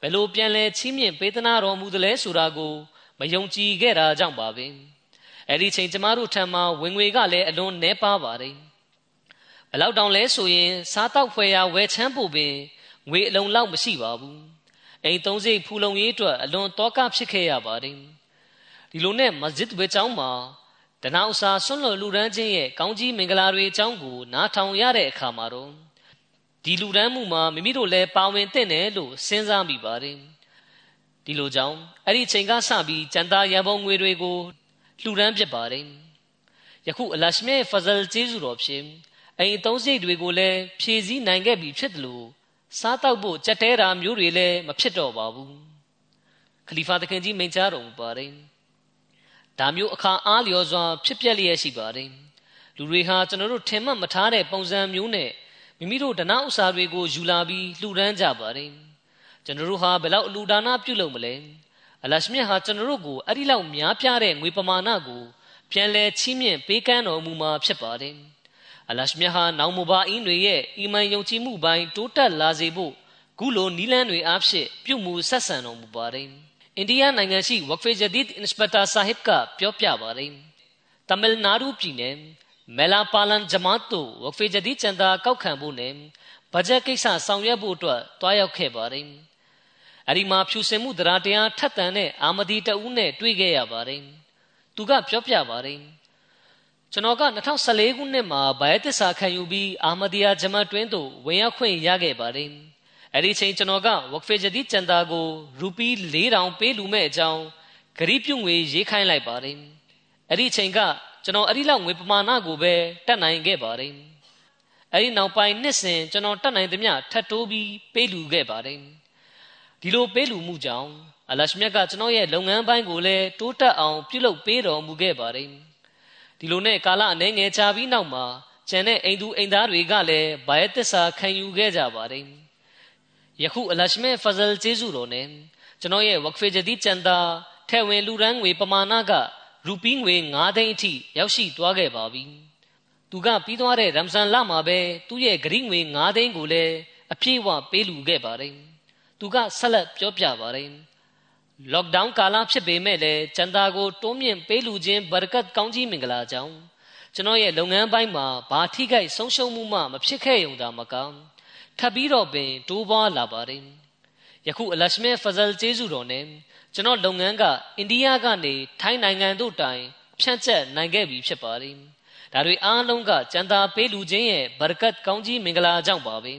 ဘယ်လိုပြန်လဲချီးမြှင့်ပေးသနာတော်မူသလဲဆိုတာကိုမယုံကြည်ခဲ့တာကြောင့်ပါပဲ။အဲ့ဒီချိန်ကျမတို့ထံမှာဝင်ငွေကလည်းအလွန်နှဲပါပါတယ်။ဘယ်လောက်တောင်လဲဆိုရင်စားတောက်ဖွယ်ရာဝယ်ချမ်းဖို့ပင်ငွေအလုံးလောက်မရှိပါဘူး။ အိမ်သုံးစိတ်ဖူလုံရေးအတွက်အလွန်တောကဖြစ်ခဲ့ရပါတယ်ဒီလိုနဲ့မစဂျစ်ဝေကျောင်းမှာတနာဥစာဆွန့်လွတ်လူရန်ချင်းရဲ့ကောင်းကြီးမင်္ဂလာတွေအကြောင်းကိုနားထောင်ရတဲ့အခါမှာတော့ဒီလူရန်မှုမှာမိမိတို့လည်းပါဝင်တဲ့တယ်လို့စဉ်းစားမိပါတယ်ဒီလိုကြောင့်အဲ့ဒီချိန်ကစပြီးကျန်သားရန်ပုံငွေတွေကိုလှူဒန်းဖြစ်ပါတယ်ယခုအလရှမေဖဇလ်ကျေးဇူးတော်ဖြင့်အိမ်သုံးစိတ်တွေကိုလည်းဖြည့်ဆည်းနိုင်ခဲ့ပြီဖြစ်တယ်လို့ စားတောက်ဖို့ကြက်တဲတာမျိုးတွေလည်းမဖြစ်တော့ပါဘူးခလီဖာသခင်ကြီးမိန့်ကြားတော်မူပါတယ်ဒါမျိုးအခါအားလျော်စွာဖြစ်ပျက်လျက်ရှိပါတယ်လူတွေဟာကျွန်တော်တို့ထင်မှတ်မထားတဲ့ပုံစံမျိုးနဲ့မိမိတို့ဒနာဥစ္စာတွေကိုယူလာပြီးလှူဒန်းကြပါတယ်ကျွန်တော်တို့ဟာဘယ်လောက်အလူဒါနပြုလုပ်မလဲအလရှမြတ်ဟာကျွန်တော်တို့ကိုအဲ့ဒီလောက်များပြားတဲ့ငွေပမာဏကိုပြန်လဲချီးမြှင့်ပေးကမ်းတော်မူမှာဖြစ်ပါတယ် အလရှမြဟာနောင်မဘာအင်းတွေရဲ့အီမန်ယုံကြည်မှုပိုင်းတိုးတက်လာစေဖို့ခုလိုနီလန်းတွေအားဖြင့်ပြုမှုဆက်ဆံတော်မူပါတယ်။အိန္ဒိယနိုင်ငံရှိဝက်ဖေဂျဒီဒ်အင်စပက်တာဆာဟစ်ကပြောပြပါတယ်။တမင်နာဒူပြည်နယ်မဲလာပါလန်ဂျမတ်တို့ဝက်ဖေဂျဒီချန်တာကောက်ခံဖို့နဲ့ဘတ်ဂျက်ကိစ္စဆောင်ရွက်ဖို့အတွက်တွားရောက်ခဲ့ပါတယ်။အဲဒီမှာဖြူစင်မှုတရားတရားထက်သန်တဲ့အာမဒီတဦးနဲ့တွေ့ခဲ့ရပါတယ်။သူကပြောပြပါတယ်။ ကျွန်တော်က2014ခုနှစ်မှာဘိုင်သစ္စာခံယူပြီးအာမဒီယာဂျမတ်တွင်းသို့ဝင်ရောက်ခွင့်ရခဲ့ပါတယ်။အဲဒီချိန်ကျွန်တော်ကဝက်ဖေဂျဒီကျန်တာကိုရူပီ4000ပေးလူမဲ့အကြောင်းဂရိပြုငွေရေးခိုင်းလိုက်ပါတယ်။အဲဒီချိန်ကကျွန်တော်အဲ့ဒီလောက်ငွေပမာဏကိုပဲတတ်နိုင်ခဲ့ပါတယ်။အဲဒီနောက်ပိုင်းနှစ်စဉ်ကျွန်တော်တတ်နိုင်သမျှထပ်တိုးပြီးပေးလူခဲ့ပါတယ်။ဒီလိုပေးလူမှုကြောင့်အလရှမြတ်ကကျွန်တော်ရဲ့လုပ်ငန်းပိုင်းကိုလည်းတိုးတက်အောင်ပြုလုပ်ပေးတော်မူခဲ့ပါတယ်။ ဒီလိုနဲ့ကာလအနှဲငယ်ကြာပြီးနောက်မှာကျန်တဲ့အိမ်သူအိမ်သားတွေကလည်းဘာယသစ္စာခံယူခဲ့ကြပါတယ်ယခုအလရှမေဖဇလ်ကျေးဇူးတော်နဲ့ကျွန်တော်ရဲ့ဝက်ဖေဂျဒီကျန်တာထဲဝင်လူရန်ငွေပမာဏကရူပီးငွေ9သိန်းအထိရောက်ရှိသွားခဲ့ပါပြီသူကပြီးသွားတဲ့ရမ်ဇန်လမှာပဲသူ့ရဲ့ဂရိငွေ9သိန်းကိုလည်းအပြည့်အဝပေးလူခဲ့ပါတယ်သူကဆက်လက်ပြောပြပါတယ် လော့ကဒေါင်းကာလဖြစ်ပေမဲ့လည်းကျန်တာကိုတွန်းမြင့်ပေးလူခြင်းဘရကတ်ကောင်းကြီးမင်္ဂလာကြောင့်ကျွန်တော်ရဲ့လုပ်ငန်းပိုင်းမှာဘာထိခိုက်ဆုံးရှုံးမှုမှမဖြစ်ခဲ့ရုံသာမကထပ်ပြီးတော့ပင်တိုးပွားလာပါတယ်ယခုအလရှမဲဖဇလ်ကျေးဇူးတော်နဲ့ကျွန်တော်လုပ်ငန်းကအိန္ဒိယကနေထိုင်းနိုင်ငံတို့တိုင်ဖြန့်ကျက်နိုင်ခဲ့ပြီဖြစ်ပါတယ်ဒါတွေအားလုံးကကျန်တာပေးလူချင်းရဲ့ဘရကတ်ကောင်းကြီးမင်္ဂလာကြောင့်ပါပဲ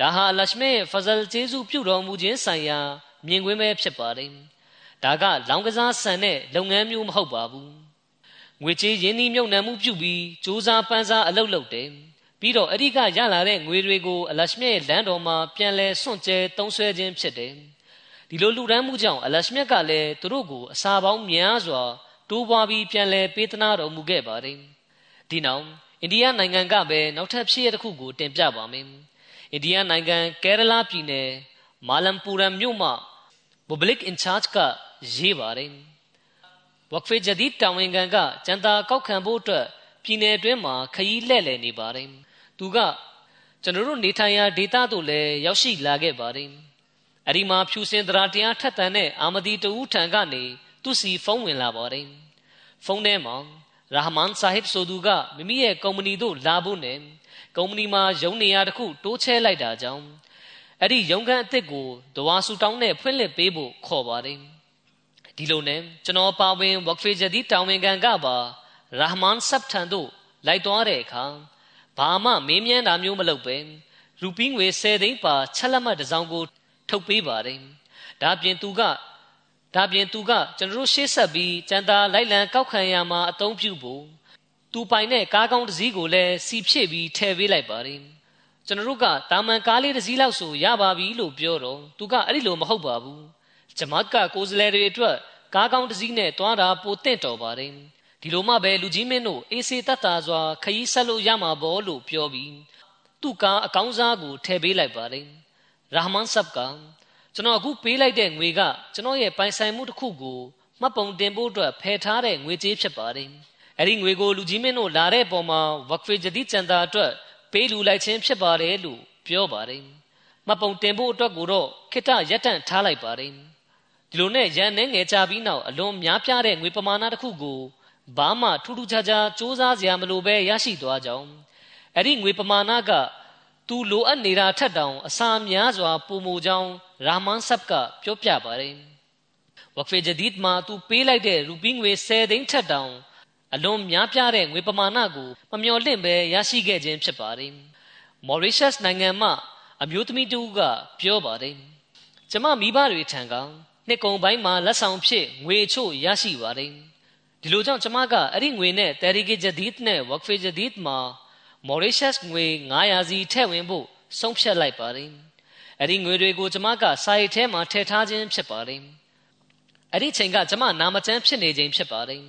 ဒါဟာအလရှမဲဖဇလ်ကျေးဇူးပြုတော်မူခြင်းဆိုင်ရာ မြင်ကွင်းပဲဖြစ်ပါတယ်ဒါကလောင်ကစားဆန်တဲ့လုပ်ငန်းမျိုးမဟုတ်ပါဘူးငွေကြေးရင်းနှီးမြှုပ်နှံမှုပြုပြီးစူးစမ်းပန်းစားအလုပ်လုပ်တယ်ပြီးတော့အဓိကရလာတဲ့ငွေတွေကိုအလရှမြတ်လမ်းတော်မှာပြန်လဲစွန့်ကြဲသုံးဆွဲခြင်းဖြစ်တယ်ဒီလိုလူဒန်းမှုကြောင့်အလရှမြတ်ကလည်းသူတို့ကိုအစာပေါင်းများစွာတိုးပွားပြီးပြန်လဲပေးသနာတော်မူခဲ့ပါတယ်ဒီနောက်အိန္ဒိယနိုင်ငံကပဲနောက်ထပ်ဖြစ်ရတစ်ခုကိုတင်ပြပါမယ်အိန္ဒိယနိုင်ငံကယ်ရလာပြည်နယ်မာလမ်ပူရမ်မြို့မှာ public in charge ကရေးပါတယ်ဝက်ဖေဂျဒီတာဝန်ခံကကျန်တာကောက်ခံဖို့အတွက်ပြည်နယ်အတွင်းမှာခရီးလှည့်လည်နေပါတယ်သူကကျွန်တော်တို့နေထိုင်ရာဒေသသို့လည်းရောက်ရှိလာခဲ့ပါတယ်အဲ့ဒီမှာဖြူစင်တရားတရားထက်သန်တဲ့အာမဒီတူထံကနေသူစီဖုန်းဝင်လာပါတယ်ဖုန်းထဲမှာရာဟမန်ဆာဟစ်ဆိုသူကမိမိရဲ့ကုမ္ပဏီသို့လာဖို့နဲ့ကုမ္ပဏီမှာရုံးနေရာတစ်ခုတိုးချဲလိုက်တာကြောင့် အဲ့ဒီရုံးခန်းအစ်စ်ကိုဒဝါဆူတောင်းနဲ့ဖွင့်လှစ်ပေးဖို့ခေါ်ပါတယ်ဒီလိုနဲ့ကျွန်တော်ပါဝင်ဝက်ဖေဂျဒီတာဝန်ခံကပါရာဟမန်ဆပ်ထန်တို့လိုက်သွားတဲ့အခါဘာမှမေးမြန်းတာမျိုးမလုပ်ပဲရူပီးငွေ10သိန်းပါချက်လက်မှတ်တစ်စောင်ကို ထုတ်ပေးပါတယ်ဒါပြင်သူကဒါပြင်သူကကျွန်တော်တို့ရှေ့ဆက်ပြီးကြံတာလိုက်လံကောက်ခံရမှာအသုံးပြုဖို့သူပိုင်တဲ့ကားကောင်းတစ်စီးကိုလည်းစီဖြည့်ပြီးထည့်ပေးလိုက်ပါတယ် ကျွန်တော်တို့ကတာမန်ကားလေးတစ်စီးလောက်ဆိုရပါပြီလို့ပြောတော့သူကအဲ့ဒီလိုမဟုတ်ပါဘူးဂျမတ်ကကိုယ်စလဲတွေအတွက်ကားကောင်းတစ်စီးနဲ့တွားတာပိုတင့်တော်ပါတယ်ဒီလိုမှပဲလူကြီးမင်းတို့အေးစေတတ်တာစွာခရီးဆက်လို့ရမှာပေါ့လို့ပြောပြီးသူ့ကားအကောင်းစားကိုထည့်ပေးလိုက်ပါတယ်ရာဟမန်ဆပ်ကကျွန်တော်အခုပေးလိုက်တဲ့ငွေကကျွန်တော်ရဲ့ပိုင်ဆိုင်မှုတစ်ခုကိုမှတ်ပုံတင်ဖို့အတွက်ဖယ်ထားတဲ့ငွေကြေးဖြစ်ပါတယ်အဲ့ဒီငွေကိုလူကြီးမင်းတို့လာတဲ့ပုံမှာဝက်ဖေဂျဒီကျန်တာအတွက် ပေးလူလိုက်ခြင်းဖြစ်ပါတယ်လို့ပြောပါတယ်မှတ်ပုံတင်ဖို့အတွက်ကိုတော့ခိတရက်တန့်ထားလိုက်ပါတယ်ဒီလိုနဲ့ရန်နေငယ်ကြပြီးနောက်အလွန်များပြားတဲ့ငွေပမာဏတစ်ခုကိုဘာမှထူးထူးခြားခြားစူးစမ်းစရာမလိုပဲရရှိသွားကြောင်းအဲ့ဒီငွေပမာဏကသူလိုအပ်နေတာထက်တောင်အစာများစွာပုံမူကြောင်းရာမန်ဆပ်ကပြောပြပါတယ်ဝက်ဖေဂျဒီဒ်မှာသူပေးလိုက်တဲ့ရူပီးငွေ10သိန်းထက်တောင် အလွန်များပြားတဲ့ငွေပမာဏကိုမမျှော်လင့်ပဲရရှိခဲ့ခြင်းဖြစ်ပါတယ်မော်ရီရှပ်နိုင်ငံမှအမျိုးသမီးတူကပြောပါတယ်ကျမမိဘတွေထံကနှစ်ကုံပိုင်းမှာလက်ဆောင်ဖြစ်ငွေချို့ရရှိပါတယ်ဒီလိုကြောင့်ကျမကအဲ့ဒီငွေနဲ့တယ်ရီဂီဂျဒီဒ်နဲ့ဝက်ဖေဂျဒီဒ်မှာမော်ရီရှပ်ငွေ900စီထည့်ဝင်ဖို့ဆုံးဖြတ်လိုက်ပါတယ်အဲ့ဒီငွေတွေကိုကျမကစာရိတ်ထဲမှာထည့်ထားခြင်းဖြစ်ပါတယ်အဲ့ဒီချိန်ကကျမနာမကျန်းဖြစ်နေခြင်းဖြစ်ပါတယ်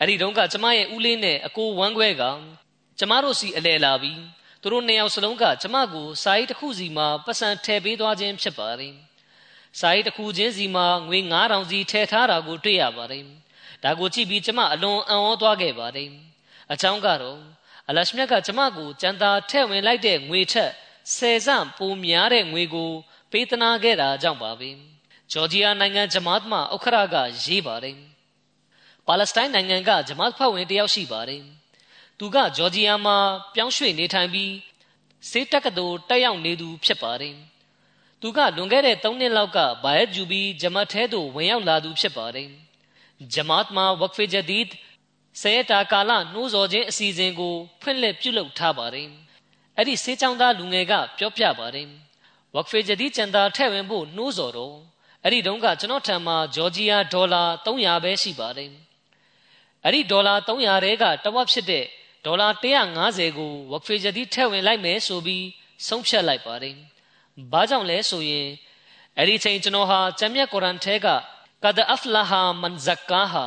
အဲ့ဒီတုန်းကကျမရဲ့ဦးလေးနဲ့အကိုဝမ်းခွဲကကျမတို့စီအလဲလာပြီးသူတို့နှစ်ယောက်စလုံးကကျမကိုစာရိတ်တစ်ခုစီမှာပတ်စံထည့်ပေးသွားခြင်းဖြစ်ပါတယ်စာရိတ်တစ်ခုချင်းစီမှာငွေ9000စီထည့်ထားတာကိုတွေ့ရပါတယ်ဒါကိုကြည့်ပြီးကျမအလွန်အံ့ဩသွားခဲ့ပါတယ်အချောင်းကတော့အလရှမြတ်ကကျမကိုကြံသာထည့်ဝင်လိုက်တဲ့ငွေထက်ဆယ်ဆပိုများတဲ့ငွေကိုပေးသနာခဲ့တာကြောင့်ပါပဲဂျော်ဂျီယာနိုင်ငံဂျမတ်မှဥက္ခရာကရေးပါတယ် ပါလက်စတိုင်းနိုင်ငံကဂျမတ်ဖွဲ့ဝင်တယောက်ရှိပါတယ်သူကဂျော်ဂျီယာမှာပြောင်းရွှေ့နေထိုင်ပြီးစေးတက်ကတိုတက်ရောက်နေသူဖြစ်ပါတယ်သူကလွန်ခဲ့တဲ့3နှစ်လောက်ကဘိုင်ယက်ဂျူဘီဂျမတ်ထဲသို့ဝင်ရောက်လာသူဖြစ်ပါတယ်ဂျမတ်မှာဝက်ဖေဂျဒီဒ်ဆဲတာကာလနှိုးဆော်ခြင်းအစီအစဉ်ကိုဖွင့်လှစ်ပြုလုပ်ထားပါတယ်။အဲ့ဒီစေးချောင်းသားလူငယ်ကပြောပြပါတယ်။ဝက်ဖေဂျဒီကျန်တာထဲ့ဝင်ဖို့နှိုးဆော်တော့အဲ့ဒီတုန်းကကျွန်တော်ထံမှာဂျော်ဂျီယာဒေါ်လာ300ပဲရှိပါတယ်။ အဲ့ဒီဒေါ်လာ300တဲကတဝက်ဖြစ်တဲ့ဒေါ်လာ150ကိုဝက်ဖေဂျဒီထဲ့ဝင်လိုက်မယ်ဆိုပြီးဆုံးဖြတ်လိုက်ပါတယ်။ဘာကြောင့်လဲဆိုရင်အဲ့ဒီချိန်ကျွန်တော်ဟာကျမ်းမြတ်ကုရ်အာန်ထဲကကဒအဖလာဟာမန်ဇကာဟာ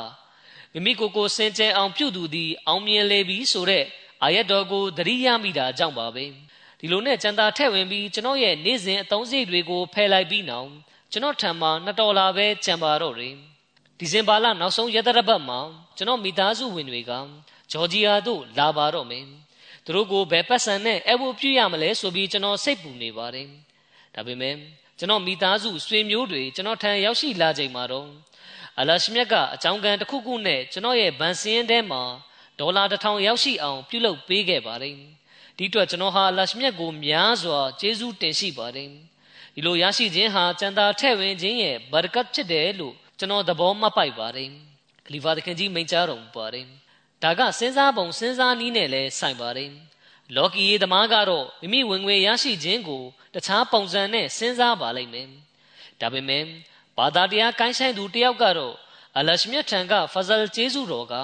မိမိကိုယ်ကိုစင်ကြယ်အောင်ပြုသူသည်အောင်မြင်လေပြီဆိုတဲ့အာယတ်တော်ကိုသတိရမိတာကြောင့်ပါပဲဒီလိုနဲ့ကျန်တာထည့်ဝင်ပြီးကျွန်တော်ရဲ့နေ့စဉ်အသုံးစရိတ်တွေကိုဖယ်လိုက်ပြီးနောက်ကျွန်တော်ထံမှာ2ဒေါ်လာပဲကျန်ပါတော့တယ် ဒီဇင်ဘာလနောက်ဆုံးရက်သတ္တပတ်မှာကျွန်တော်မိသားစုဝင်တွေကဂျော်ဂျီယာသို့လာပါတော့မယ်သူတို့ကိုဘယ်ပတ်စံနဲ့အဖို့ပြုရမလဲဆိုပြီးကျွန်တော်စိတ်ပူနေပါတယ်ဒါပေမဲ့ကျွန်တော်မိသားစုဆွေမျိုးတွေကျွန်တော်ထံရောက်ရှိလာချိန်မှာတော့အလရှမြတ်ကအကြောင်းကံတစ်ခုခုနဲ့ကျွန်တော်ရဲ့ဗန်စင်းထဲမှာဒေါ်လာတစ်ထောင်ရောက်ရှိအောင်ပြုလုပ်ပေးခဲ့ပါတယ်ဒီအတွက်ကျွန်တော်ဟာအလရှမြတ်ကိုများစွာကျေးဇူးတင်ရှိပါတယ်ဒီလိုရရှိခြင်းဟာကျန်တာထဲ့ဝင်ခြင်းရဲ့ဘာရကတ်ဖြစ်တယ်လို့ ကျွန်တော်သဘောမှတ်ပိုက်ပါတယ်ခလီဖာသခင်ကြီးမိန့်ကြားတော်မူပါတယ်ဒါကစဉ်းစားပုံစဉ်းစားနည်းနဲ့လည်းဆိုင်ပါတယ်လော်ကီရေးသမားကတော့မိမိဝင်ငွေရရှိခြင်းကိုတခြားပုံစံနဲ့စဉ်းစားပါလိမ့်မယ်ဒါပေမဲ့ဘာသာတရားကိုင်းဆိုင်သူတယောက်ကတော့အလရှမြတ်ထံကဖဇလ်ကျေးဇူးတော်က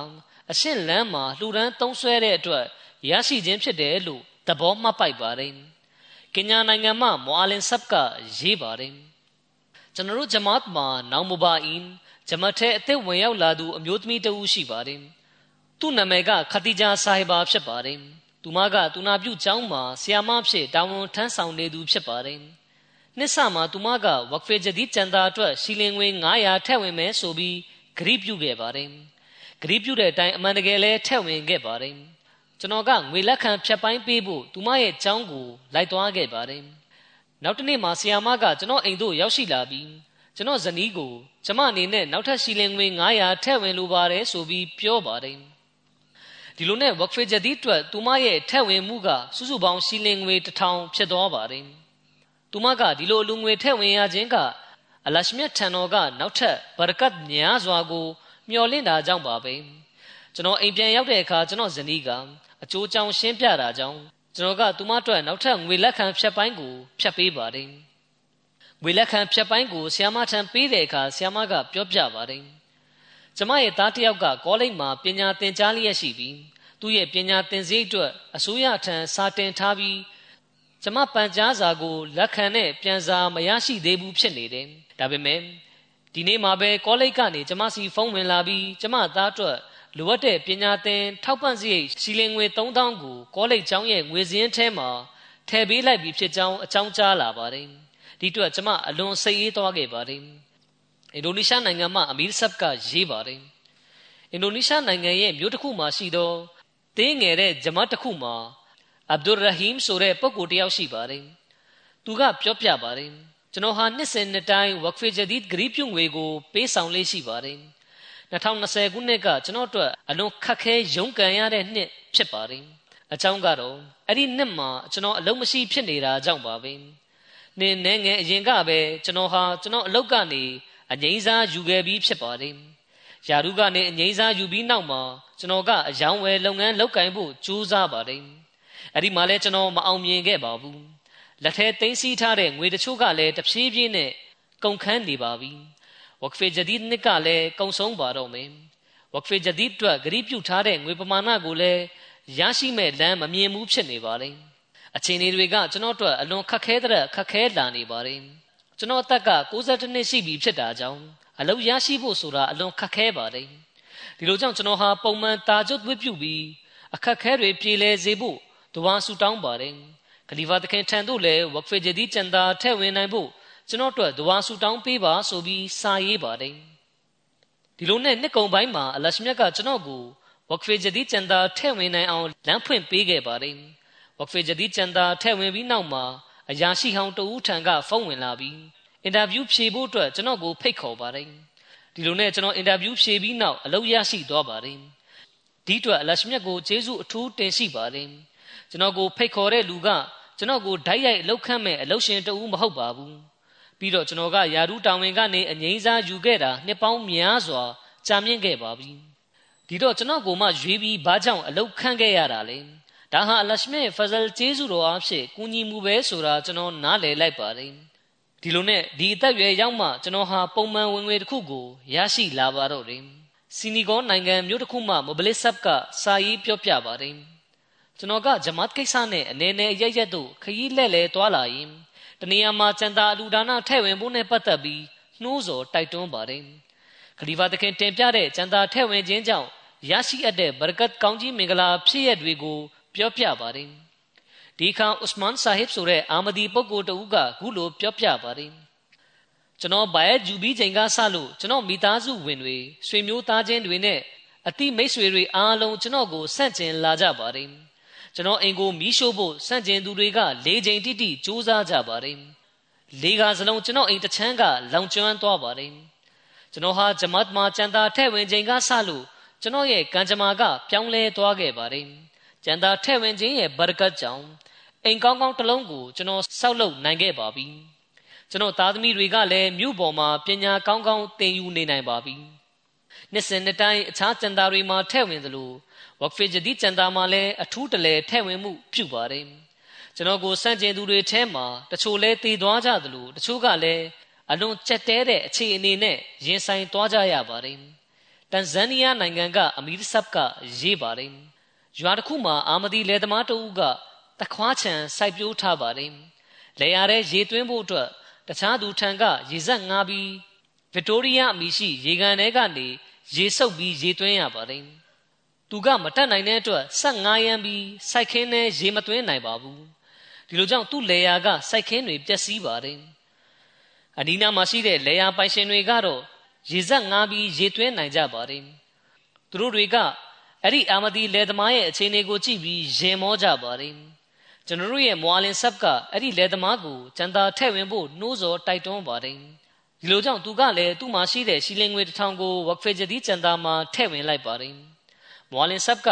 အရှင်းလန်းမှာလှူဒန်းသုံးဆွဲတဲ့အတွက်ရရှိခြင်းဖြစ်တယ်လို့သဘောမှတ်ပိုက်ပါတယ်။ကင်ညာနိုင်ငံမှာမွာလင်ဆပ်ကရေးပါတယ်။ ကျွန်တော်တို့ဂျမတ်မှာနောင်မဘာအင်ဂျမတ်ထဲအသက်ဝင်ရောက်လာသူအမျိုးသမီးတဦးရှိပါတယ်။သူ့နာမည်ကခတီဂျာဆာဟီဘာဖြစ်ပါတယ်။သူမကသူနာပြုကျောင်းမှာဆရာမဖြစ်တာဝန်ထမ်းဆောင်နေသူဖြစ်ပါတယ်။နှစ်ဆမှာသူမကဝက်ဖေဂျဒီကျန်တာအတွက်ရှီလင်ငွေ900ထည့်ဝင်မယ်ဆိုပြီးဂရိပြုခဲ့ပါတယ်။ဂရိပြုတဲ့အတိုင်းအမှန်တကယ်လဲထည့်ဝင်ခဲ့ပါတယ်။ကျွန်တော်ကငွေလက်ခံဖြတ်ပိုင်းပေးဖို့သူမရဲ့အကြောင်းကိုလိုက်သွားခဲ့ပါတယ် နောက်တစ်နေ့မှာဆီယာမကကျွန်တော်အိမ်သို့ရောက်ရှိလာပြီးကျွန်တော်ဇနီးကိုကျမအနေနဲ့နောက်ထပ်ရှီလင်ငွေ900ထည့်ဝင်လိုပါတယ်ဆိုပြီးပြောပါတယ်ဒီလိုနဲ့ work fee ဒီအတွက်သူမရဲ့ထည့်ဝင်မှုကစုစုပေါင်းရှီလင်ငွေ1000ဖြစ်သွားပါတယ်သူမကဒီလိုအလူငွေထည့်ဝင်ရခြင်းကအလရှမြတ်ထံတော်ကနောက်ထပ်ဘရကတ်များစွာကို မျှော်လင့်တာကြောင့်ပါပဲကျွန်တော်အိမ်ပြန်ရောက်တဲ့အခါကျွန်တော်ဇနီးကအကျိုးကြောင့်ရှင်းပြတာကြောင့် ကျွန်တော်ကသူမအတွက်နောက်ထပ်ငွေလက်ခံဖြတ်ပိုင်းကိုဖြတ်ပေးပါတယ်ငွေလက်ခံဖြတ်ပိုင်းကိုဆီယမထံပေးတဲ့အခါဆီယမကပြောပြပါတယ်ကျမရဲ့သားတစ်ယောက်ကကောလိပ်မှာပညာသင်ကြားလျက်ရှိပြီးသူ့ရဲ့ပညာသင်စည်းအတွက်အစိုးရထံစာတင်ထားပြီးကျမပန်ကြားစာကိုလက်ခံနဲ့ပြန်စာမရရှိသေးဘူးဖြစ်နေတယ်ဒါပေမဲ့ဒီနေ့မှာပဲကောလိပ်ကနေကျမစီဖုန်းဝင်လာပြီးကျမသားအတွက် လိုအပ်တဲ့ပညာသင်ထောက်ပံ့စရိတ်စီလင်ငွေ3000ကိုကောလိပ်ကျောင်းရဲ့ငွေစင်းထဲမှာထည့်ပေးလိုက်ပြီးဖြစ်ကြောင်းအကြောင်းကြားလာပါတယ်ဒီအတွက်ကျွန်မအလွန်စိတ်အေးသွားခဲ့ပါတယ်အင်ဒိုနီးရှားနိုင်ငံမှာအမီရ်ဆပ်ကရေးပါတယ်အင်ဒိုနီးရှားနိုင်ငံရဲ့မြို့တစ်ခုမှာရှိသောတင်းငယ်တဲ့ဂျမတ်တစ်ခုမှာအဗ်ဒူရဟီမ်ဆိုတဲ့ပုဂ္ဂိုလ်တစ်ယောက်ရှိပါတယ်သူကပြောပြပါတယ်ကျွန်တော်ဟာနှစ်စဉ်နှစ်တိုင်းဝက်ဖေဂျဒီဒ်ဂရီပြုံငွေကိုပေးဆောင်လေးရှိပါတယ် 2020ခုနှစ်ကကျွန်တော်တို့အလွန်ခက်ခဲရုန်းကန်ရတဲ့နှစ်ဖြစ်ပါတယ်အကြောင်းကတော့အဲ့ဒီနှစ်မှာကျွန်တော်အလုံးမရှိဖြစ်နေတာကြောင့်ပါပဲနင်းနေငယ်အရင်ကပဲကျွန်တော်ဟာကျွန်တော်အလုပ်ကနေအငိမ့်စားယူခဲ့ပြီးဖြစ်ပါတယ်ယာရုကနေအငိမ့်စားယူပြီးနောက်မှာကျွန်တော်ကအယောင်ဝယ်လုပ်ငန်းလုပ်ကိုင်ဖို့ကြိုးစားပါတယ်အဲ့ဒီမှာလဲကျွန်တော်မအောင်မြင်ခဲ့ပါဘူးလက်ထဲသိမ်းဆည်းထားတဲ့ငွေတချို့ကလည်းတဖြည်းဖြည်းနဲ့ကုန်ခန်းနေပါပြီ ဝက်ဖေဂျဒီဒ်နှစ်ကလည်းကုံဆုံးပါတော့မယ်ဝက်ဖေဂျဒီဒ်အတွက်ဂရိပြုထားတဲ့ငွေပမာဏကိုလည်းရရှိမဲ့လမ်းမမြင်ဘူးဖြစ်နေပါလေအချိန်တွေကကျွန်တော်တို့အလွန်ခက်ခဲတဲ့ခက်ခဲလာနေပါတယ်ကျွန်တော်အသက်က62နှစ်ရှိပြီဖြစ်တာကြောင့်အလုပ်ရရှိဖို့ဆိုတာအလွန်ခက်ခဲပါတယ်ဒီလိုကြောင့်ကျွန်တော်ဟာပုံမှန်တာကျွတ်ဝိပြုပြီးအခက်ခဲတွေပြေလည်စေဖို့တဝါဆူတောင်းပါတယ်ခလီဖာသခင်ထံသို့လည်းဝက်ဖေဂျဒီကျန်တာထဲ့ဝင်နိုင်ဖို့ ကျွန်တော်တို့ဒဝါဆူတောင်းပေးပါဆိုပြီးစာရေးပါတယ်ဒီလိုနဲ့နှစ်ကုံပိုင်းမှာအလရှမြတ်ကကျွန်တော်ကိုဝက်ဖေဂျဒီကျန်တာထဲ့ဝင်နိုင်အောင်လမ်းဖွင့်ပေးခဲ့ပါတယ်ဝက်ဖေဂျဒီကျန်တာထဲ့ဝင်ပြီးနောက်မှာအရာရှိဟောင်းတဦးထံကဖုန်းဝင်လာပြီးအင်တာဗျူးဖြေဖို့အတွက်ကျွန်တော်ကိုဖိတ်ခေါ်ပါတယ်ဒီလိုနဲ့ကျွန်တော်အင်တာဗျူးဖြေပြီးနောက်အလုပ်ရရှိသွားပါတယ်ဒီအတွက်အလရှမြတ်ကိုကျေးဇူးအထူးတင်ရှိပါတယ်ကျွန်တော်ကိုဖိတ်ခေါ်တဲ့လူကကျွန်တော်ကိုဓာတ်ရိုက်အလုပ်ခန့်မဲ့အလုပ်ရှင်တဦးမဟုတ်ပါဘူး ပြီးတော့ကျွန်တော်ကယာရုတာဝန်ကနေအငိမ့်စားယူခဲ့တာနှစ်ပေါင်းများစွာကြာမြင့်ခဲ့ပါပြီဒီတော့ကျွန်တော်ကိုမှရွေးပြီးဘာကြောင့်အလုတ်ခန့်ခဲ့ရတာလဲဒါဟာအလရှမေဖဇလ်ကျေးဇူးတော်အဖြစ်ကူညီမှုပဲဆိုတာကျွန်တော်နားလည်လိုက်ပါတယ်ဒီလိုနဲ့ဒီအသက်ရွယ်ရောက်မှကျွန်တော်ဟာပုံမှန်ဝင်ငွေတစ်ခုကိုရရှိလာပါတော့တယ်စီနီဂေါနိုင်ငံမြို့တစ်ခုမှမဘလစ်ဆပ်ကစာရေးပြောပြပါတယ်ကျွန်တော်ကဂျမတ်ကိစ္စနဲ့အနေနဲ့ရရက်တို့ခရီးလက်လဲတွာလာရင် တနေရာမှာစံတာအလူဒါနထဲ့ဝင်ဖို့နဲ့ပတ်သက်ပြီးနှိုးဆော်တိုက်တွန်းပါတယ်ခလီဖာသခင်တင်ပြတဲ့စံတာထဲ့ဝင်ခြင်းကြောင့်ရရှိအပ်တဲ့ဘရကတ်ကောင်းကြီးမင်္ဂလာဖြစ်ရတွေကို ပြောပြပါတယ်ဒီခါဥစမန်ဆာဟစ်ဆိုတဲ့အာမဒီပုဂ္ဂိုလ်တဦးကခုလိုပြောပြပါတယ်ကျွန်တော်ဘိုင်ဂျူဘီချိန်ကစလို့ကျွန်တော်မိသားစုဝင်တွေဆွေမျိုးသားချင်းတွေနဲ့အတိမိတ်ဆွေတွေအားလုံးကျွန်တော်ကိုဆန့်ကျင်လာကြပါတယ် ကျွန်တော်အိမ်ကိုမီးရှို့ဖို့စန့်ကျင်သူတွေက၄ချိန်တိတိစူးစမ်းကြပါတယ်လေးကစလုံးကျွန်တော်အိမ်တချမ်းကလောင်ကျွမ်းသွားပါတယ်ကျွန်တော်ဟာဂျမတ်မှာကျန်တာထဲ့ဝင်ချိန်ကစလို့ကျွန်တော်ရဲ့ကံကြမ္မာကပြောင်းလဲသွားခဲ့ပါတယ်ကျန်တာထဲ့ဝင်ခြင်းရဲ့ဘာရကတ်ကြောင့်အိမ်ကောင်းကောင်းတစ်လုံးကိုကျွန်တော်စောက်လုပ်နိုင်ခဲ့ပါပြီကျွန်တော်သားသမီးတွေကလည်းမြို့ပေါ်မှာပညာကောင်းကောင်းသင်ယူနေနိုင်ပါပြီနှစ်စဉ်နှစ်တိုင်းအခြားကျန်တာတွေမှာထဲ့ဝင်သလို ဝက်ဖေဂျဒီကျန်တာမှာလည်းအထူးတလဲထဲ့ဝင်မှုပြုပါတယ်ကျွန်တော်ကိုစန့်ကျင်သူတွေထဲမှာတချို့လဲတည်သွားကြသလိုတချို့ကလည်းအလွန်ကြက်တဲတဲ့အခြေအနေနဲ့ရင်ဆိုင်သွားကြရပါတယ်တန်ဇန်နီးယားနိုင်ငံကအမီရ်ဆပ်ကရေးပါတယ်ရွာတစ်ခုမှာအာမဒီလယ်သမားတဦးကတခွားချံစိုက်ပျိုးထားပါတယ်။လေယာတဲ့ရေသွင်းဖို့အတွက်တခြားသူထံကရေစက်ငါပြီးဗစ်တိုးရီးယားအမည်ရှိရေကန်ထဲကနေရေဆုပ်ပြီးရေသွင်းရပါတယ်။ သူကမတက်နိုင်တဲ့အတွက်ဆက်ငားရမ်းပြီးစိုက်ခင်းနဲ့ရေမသွင်းနိုင်ပါဘူး။ဒီလိုကြောင့်သူ့လေယာကစိုက်ခင်းတွေပျက်စီးပါတယ်။အဒီနာမှာရှိတဲ့လေယာပိုင်ရှင်တွေကတော့ရေစက်ငားပြီးရေသွင်းနိုင်ကြပါတယ်။သူတို့တွေကအဲ့ဒီအာမဒီလေသမားရဲ့အခြေအနေကိုကြည့်ပြီးရင်မောကြပါတယ်ကျွန်တော်တို့ရဲ့မွာလင်ဆပ်ကအဲ့ဒီလေသမားကိုကျန်တာထဲ့ဝင်ဖို့နှိုးစော်တိုက်တွန်းပါတယ်ဒီလိုကြောင့်သူကလည်းသူ့မှာရှိတဲ့ရှီလင်ငွေတစ်ထောင်ကိုဝက်ဖေဂျဒီကျန်တာမှာထဲ့ဝင်လိုက်ပါတယ် မွာလင်ဆပ်က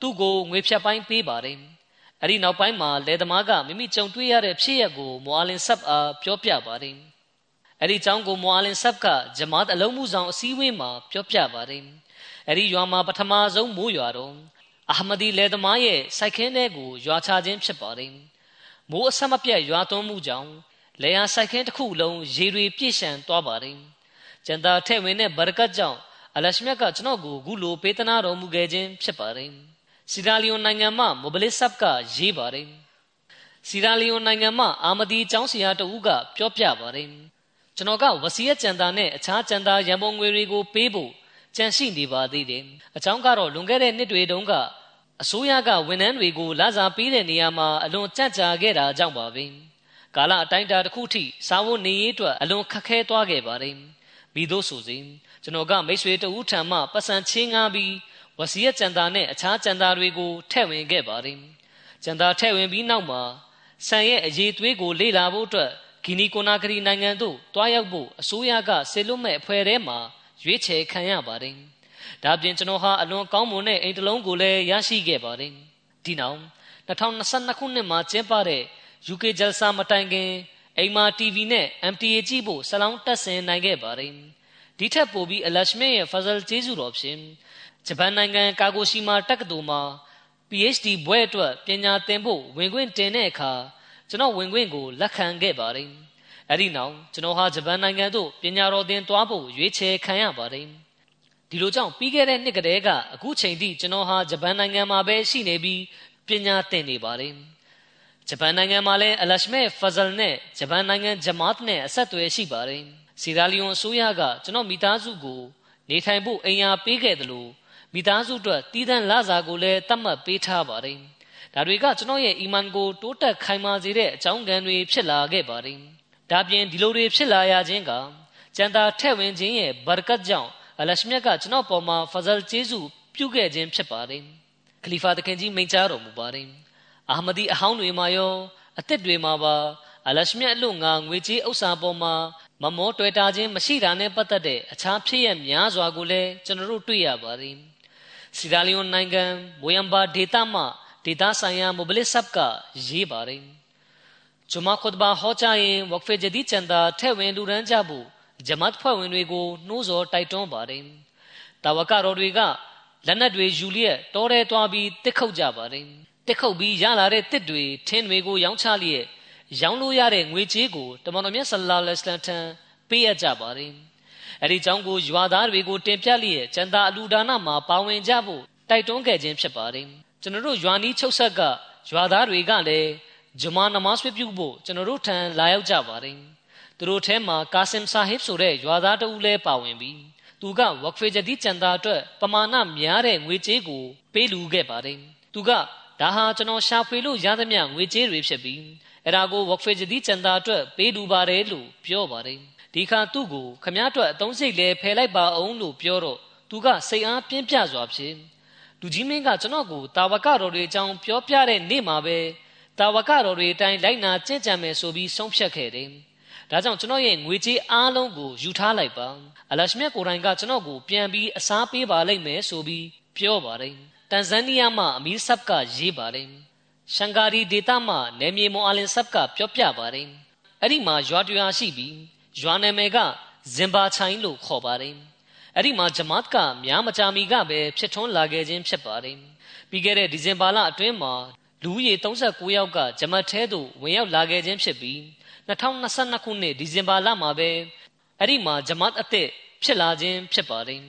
သူ့ကိုငွေဖြတ်ပိုင်းပေးပါတယ်အဲ့ဒီနောက်ပိုင်းမှာလေသမားကမိမိကြုံတွေ့ရတဲ့ဖြစ်ရပ်ကိုမွာလင်ဆပ်အားပြောပြပါတယ်အဲ့ဒီကြောင့်ကိုမွာလင်ဆပ်ကဂျမာတ်အလုံးမှုဆောင်အစည်းအဝေးမှာပြောပြပါတယ်အဲ့ဒီရွာမှာပထမဆုံးမိုးရွာတော့အာမဒီလေသမားရဲ့စိုက်ခင်းထဲကိုရွာချခြင်းဖြစ်ပါတယ်မိုးအဆက်မပြတ်ရွာသွန်းမှုကြောင့်လေယာစိုက်ခင်းတစ်ခုလုံးရေတွေပြည့်ရှံသွားပါတယ်ကျန်တာထဲ့ဝင်တဲ့ဘာရကတ်ကြောင့် အလရှမြတ်ကကျွန်တော်ကိုအခုလိုပေးသနာတော်မူခဲ့ခြင်းဖြစ်ပါတယ်စီရာလီယွန်နိုင်ငံမှမိုဘလစ်ဆပ်ကရေးပါတယ်စီရာလီယွန်နိုင်ငံမှအာမဒီကျောင်းဆရာတဦးကပြောပြပါတယ်ကျွန်တော်ကဝစီယကျန်တာနဲ့အခြားကျန်တာရန်ပုံငွေတွေကိုပေးဖို့ကြန့်ရှိနေပါသေးတယ်။အကြောင်းကတော့လွန်ခဲ့တဲ့နှစ်တွေတုန်းကအစိုးရကဝန်ထမ်းတွေကိုလစာပေးတဲ့နေရာမှာအလွန်ကြန့်ကြာခဲ့တာကြောင့်ပါပဲ။ကာလအတိုင်းအတာတစ်ခုထိစားဖို့နေရေးအတွက်အလွန်ခက်ခဲသွားခဲ့ပါတယ်။မိတို့ဆိုစဉ် ကျွန်တော်ကမိတ်ဆွေတဦးထံမှပတ်စံချင်းငားပြီးဝစီယကျန်တာနဲ့အခြားကျန်တာတွေကိုထည့်ဝင်ခဲ့ပါတယ်။ကျန်တာထည့်ဝင်ပြီးနောက်မှာဆန်ရဲ့အရေးသွေးကိုလေ့လာဖို့အတွက်ဂီနီကိုနာဂရီနိုင်ငံသို့တွားရောက်ဖို့အစိုးရကဆေလွတ်မဲ့အဖွဲ့ထဲမှာရွေးချယ်ခံရပါတယ်။ဒါပြင်ကျွန်တော်ဟာအလွန်ကောင်းမွန်တဲ့အိမ်တစ်လုံးကိုလည်းရရှိခဲ့ပါတယ်။ဒီနောက်2022ခုနှစ်မှာကျင်းပတဲ့ UK ဂျယ်ဆာမတိုင်ခင်အိမ်မာ TV နဲ့ MTA ကြည့်ဖို့ဆလောင်းတက်ဆင်နိုင်ခဲ့ပါတယ်။ ဒီထက်ပိုပြီးအလရှမစ်ရဲ့ဖဇလ်ကျေးဇူးတော်ဖြင့်ဂျပန်နိုင်ငံကာဂိုရှီမာတက္ကသိုလ်မှာ PhD ဘွဲ့အတွက်ပညာသင်ဖို့ဝင်ခွင့်တင်တဲ့အခါကျွန်တော်ဝင်ခွင့်ကိုလက်ခံခဲ့ပါတယ်။အဲ့ဒီနောက်ကျွန်တော်ဟာဂျပန်နိုင်ငံသို့ပညာတော်သင်သွားဖို့ရွေးချယ်ခံရပါတယ်ဒီလိုကြောင့်ပြီးခဲ့တဲ့နှစ်ကတည်းကအခုချိန်ထိကျွန်တော်ဟာဂျပန်နိုင်ငံမှာပဲရှိနေပြီးပညာသင်နေပါတယ်ဂျပန်နိုင်ငံမှာလည်းအလရှမဲဖဇလ်နဲ့ဂျပန်နိုင်ငံဂျမတ်နဲ့အဆက်အသွယ်ရှိပါတယ် စီဒါလီယွန်အစိုးရကကျွန်တော်မိသားစုကို နေထိုင်ဖို့အိမ်ယာပေးခဲ့တယ်လို့မိသားစုအတွက်တည်တံ့လစာကိုလည်းတတ်မှတ်ပေးထားပါတယ်ဒါတွေကကျွန်တော်ရဲ့အီမန်ကိုတိုးတက်ခိုင်မာစေတဲ့အကြောင်းကံတွေဖြစ်လာခဲ့ပါတယ်ဒါပြင်ဒီလိုတွေဖြစ်လာရခြင်းကကျန်တာထဲ့ဝင်ခြင်းရဲ့ဘာရကတ်ကြောင့်အလရှမြတ်ကကျွန်တော်ပေါ်မှာဖဇလ်ကျေးဇူးပြုခဲ့ခြင်းဖြစ်ပါတယ်ခလီဖာတခင်ကြီးမိန့်ကြားတော်မူပါတယ်အာမဒီအဟောင်းတွေမှာရောအသက်တွေမှာပါအလရှမြတ်အလို့ငါငွေကြေးဥစ္စာပေါ်မှာ မမောတွေ့တာခြင်းမရှိတာနဲ့ပတ်သက်တဲ့အခြားဖြစ်ရများစွာကိုလည်းကျွန်တော်တို့တွေ့ရပါတယ်စီဒါလီယွန်နိုင်ငံမိုယမ်ဘာဒေတာမှဒေတာဆိုင်ရာမိုဘလစ်ဆပ်ကရေးပါတယ်ဂျမာခွတ်ဘာဟောကြားရင်ဝက်ဖေဂျဒီချန်တာထဲ့ဝင်လူရန်ကြဖို့ဂျမတ်ဖွဲ့ဝင်တွေကိုနှိုးဆော်တိုက်တွန်းပါတယ်။တာဝကတော်တွေကလက်နက်တွေယူလျက်တောထဲသွားပြီးတစ်ခုတ်ကြပါတယ်။တစ်ခုတ်ပြီးရလာတဲ့တစ်တွေထင်းတွေကိုရောင်းချလျက် ရောင်းလို့ရတဲ့ငွေကြေးကိုတမန်တော်မြတ်ဆလ္လာလဟ်အလိုင်းထံပေးအပ်ကြပါတယ်။အဲဒီကြောင့်ကိုရွာသားတွေကိုတင်ပြလျက်ကျန်တာအလူဒါနမှာပါဝင်ကြဖို့တိုက်တွန်းခဲ့ခြင်းဖြစ်ပါတယ်။ကျွန်တော်တို့ရွာနီးချုပ်ဆက်ကရွာသားတွေကလည်းဂျမာနမတ်ပြုဖို့ကျွန်တော်တို့ထံလာရောက်ကြပါတယ်သူတို့ထဲမှာကာဆင်ဆာဟစ်ဆိုတဲ့ရွာသားတဦးလည်းပါဝင်ပြီးသူကဝက်ဖေဂျဒီကျန်တာအတွက်ပမာဏများတဲ့ငွေကြေးကိုပေးလူခဲ့ပါတယ်သူကဒါဟာကျွန်တော်ရှာဖွေလို့ရသမျှငွေကြေးတွေဖြစ်ပြီး အဲ့ဒါကိုဝက်ဖေဂျဒီကျန်တာအတွက်ပေးလူပါတယ်လို့ပြောပါတယ်ဒီခါသူ့ကိုခမည်းတော်အသုံးစိတ်လဲဖယ်လိုက်ပါအောင်လို့ပြောတော့သူကစိတ်အားပြင်းပြစွာဖြင့်လူကြီးမင်းကကျွန်တော်ကိုတာဝကတော်တွေအကြောင်းပြောပြတဲ့နေ့မှာပဲတာဝကတော်တွေအတိုင်းလိုက်နာကြင်ကြံမယ်ဆိုပြီးဆုံးဖြတ်ခဲ့တယ်ဒါကြောင့်ကျွန်တော်ရဲ့ငွေကြေးအားလုံးကိုယူထားလိုက်ပါအလရှမြတ်ကိုယ်တိုင်ကကျွန်တော်ကိုပြန်ပြီးအစားပေးပါလိမ့်မယ်ဆိုပြီးပြောပါတယ်တန်ဇန်နီးယားမှာအမီးဆပ်ကရေးပါတယ် ရှန်ကာရီဒေတာမှာနေမြေမွန်အာလင်ဆပ်ကပြောပြပါတယ်အဲ့ဒီမှာရွာတွာရှိပြီးရွာနာမည်ကဇင်ဘာချိုင်းလို့ခေါ်ပါတယ်အဲ့ဒီမှာဂျမတ်ကများမကြာမီကပဲဖြစ်ထွန်းလာခဲ့ခြင်းဖြစ်ပါတယ်ပြီးခဲ့တဲ့ဒီဇင်ဘာလအတွင်းမှာလူဦးရေ39ယောက်ကဂျမတ်ထဲသို့ဝင်ရောက်လာခဲ့ခြင်းဖြစ်ပြီး2022ခုနှစ်ဒီဇင်ဘာလမှာပဲအဲ့ဒီမှာဂျမတ်အသစ်ဖြစ်လာခြင်းဖြစ်ပါတယ်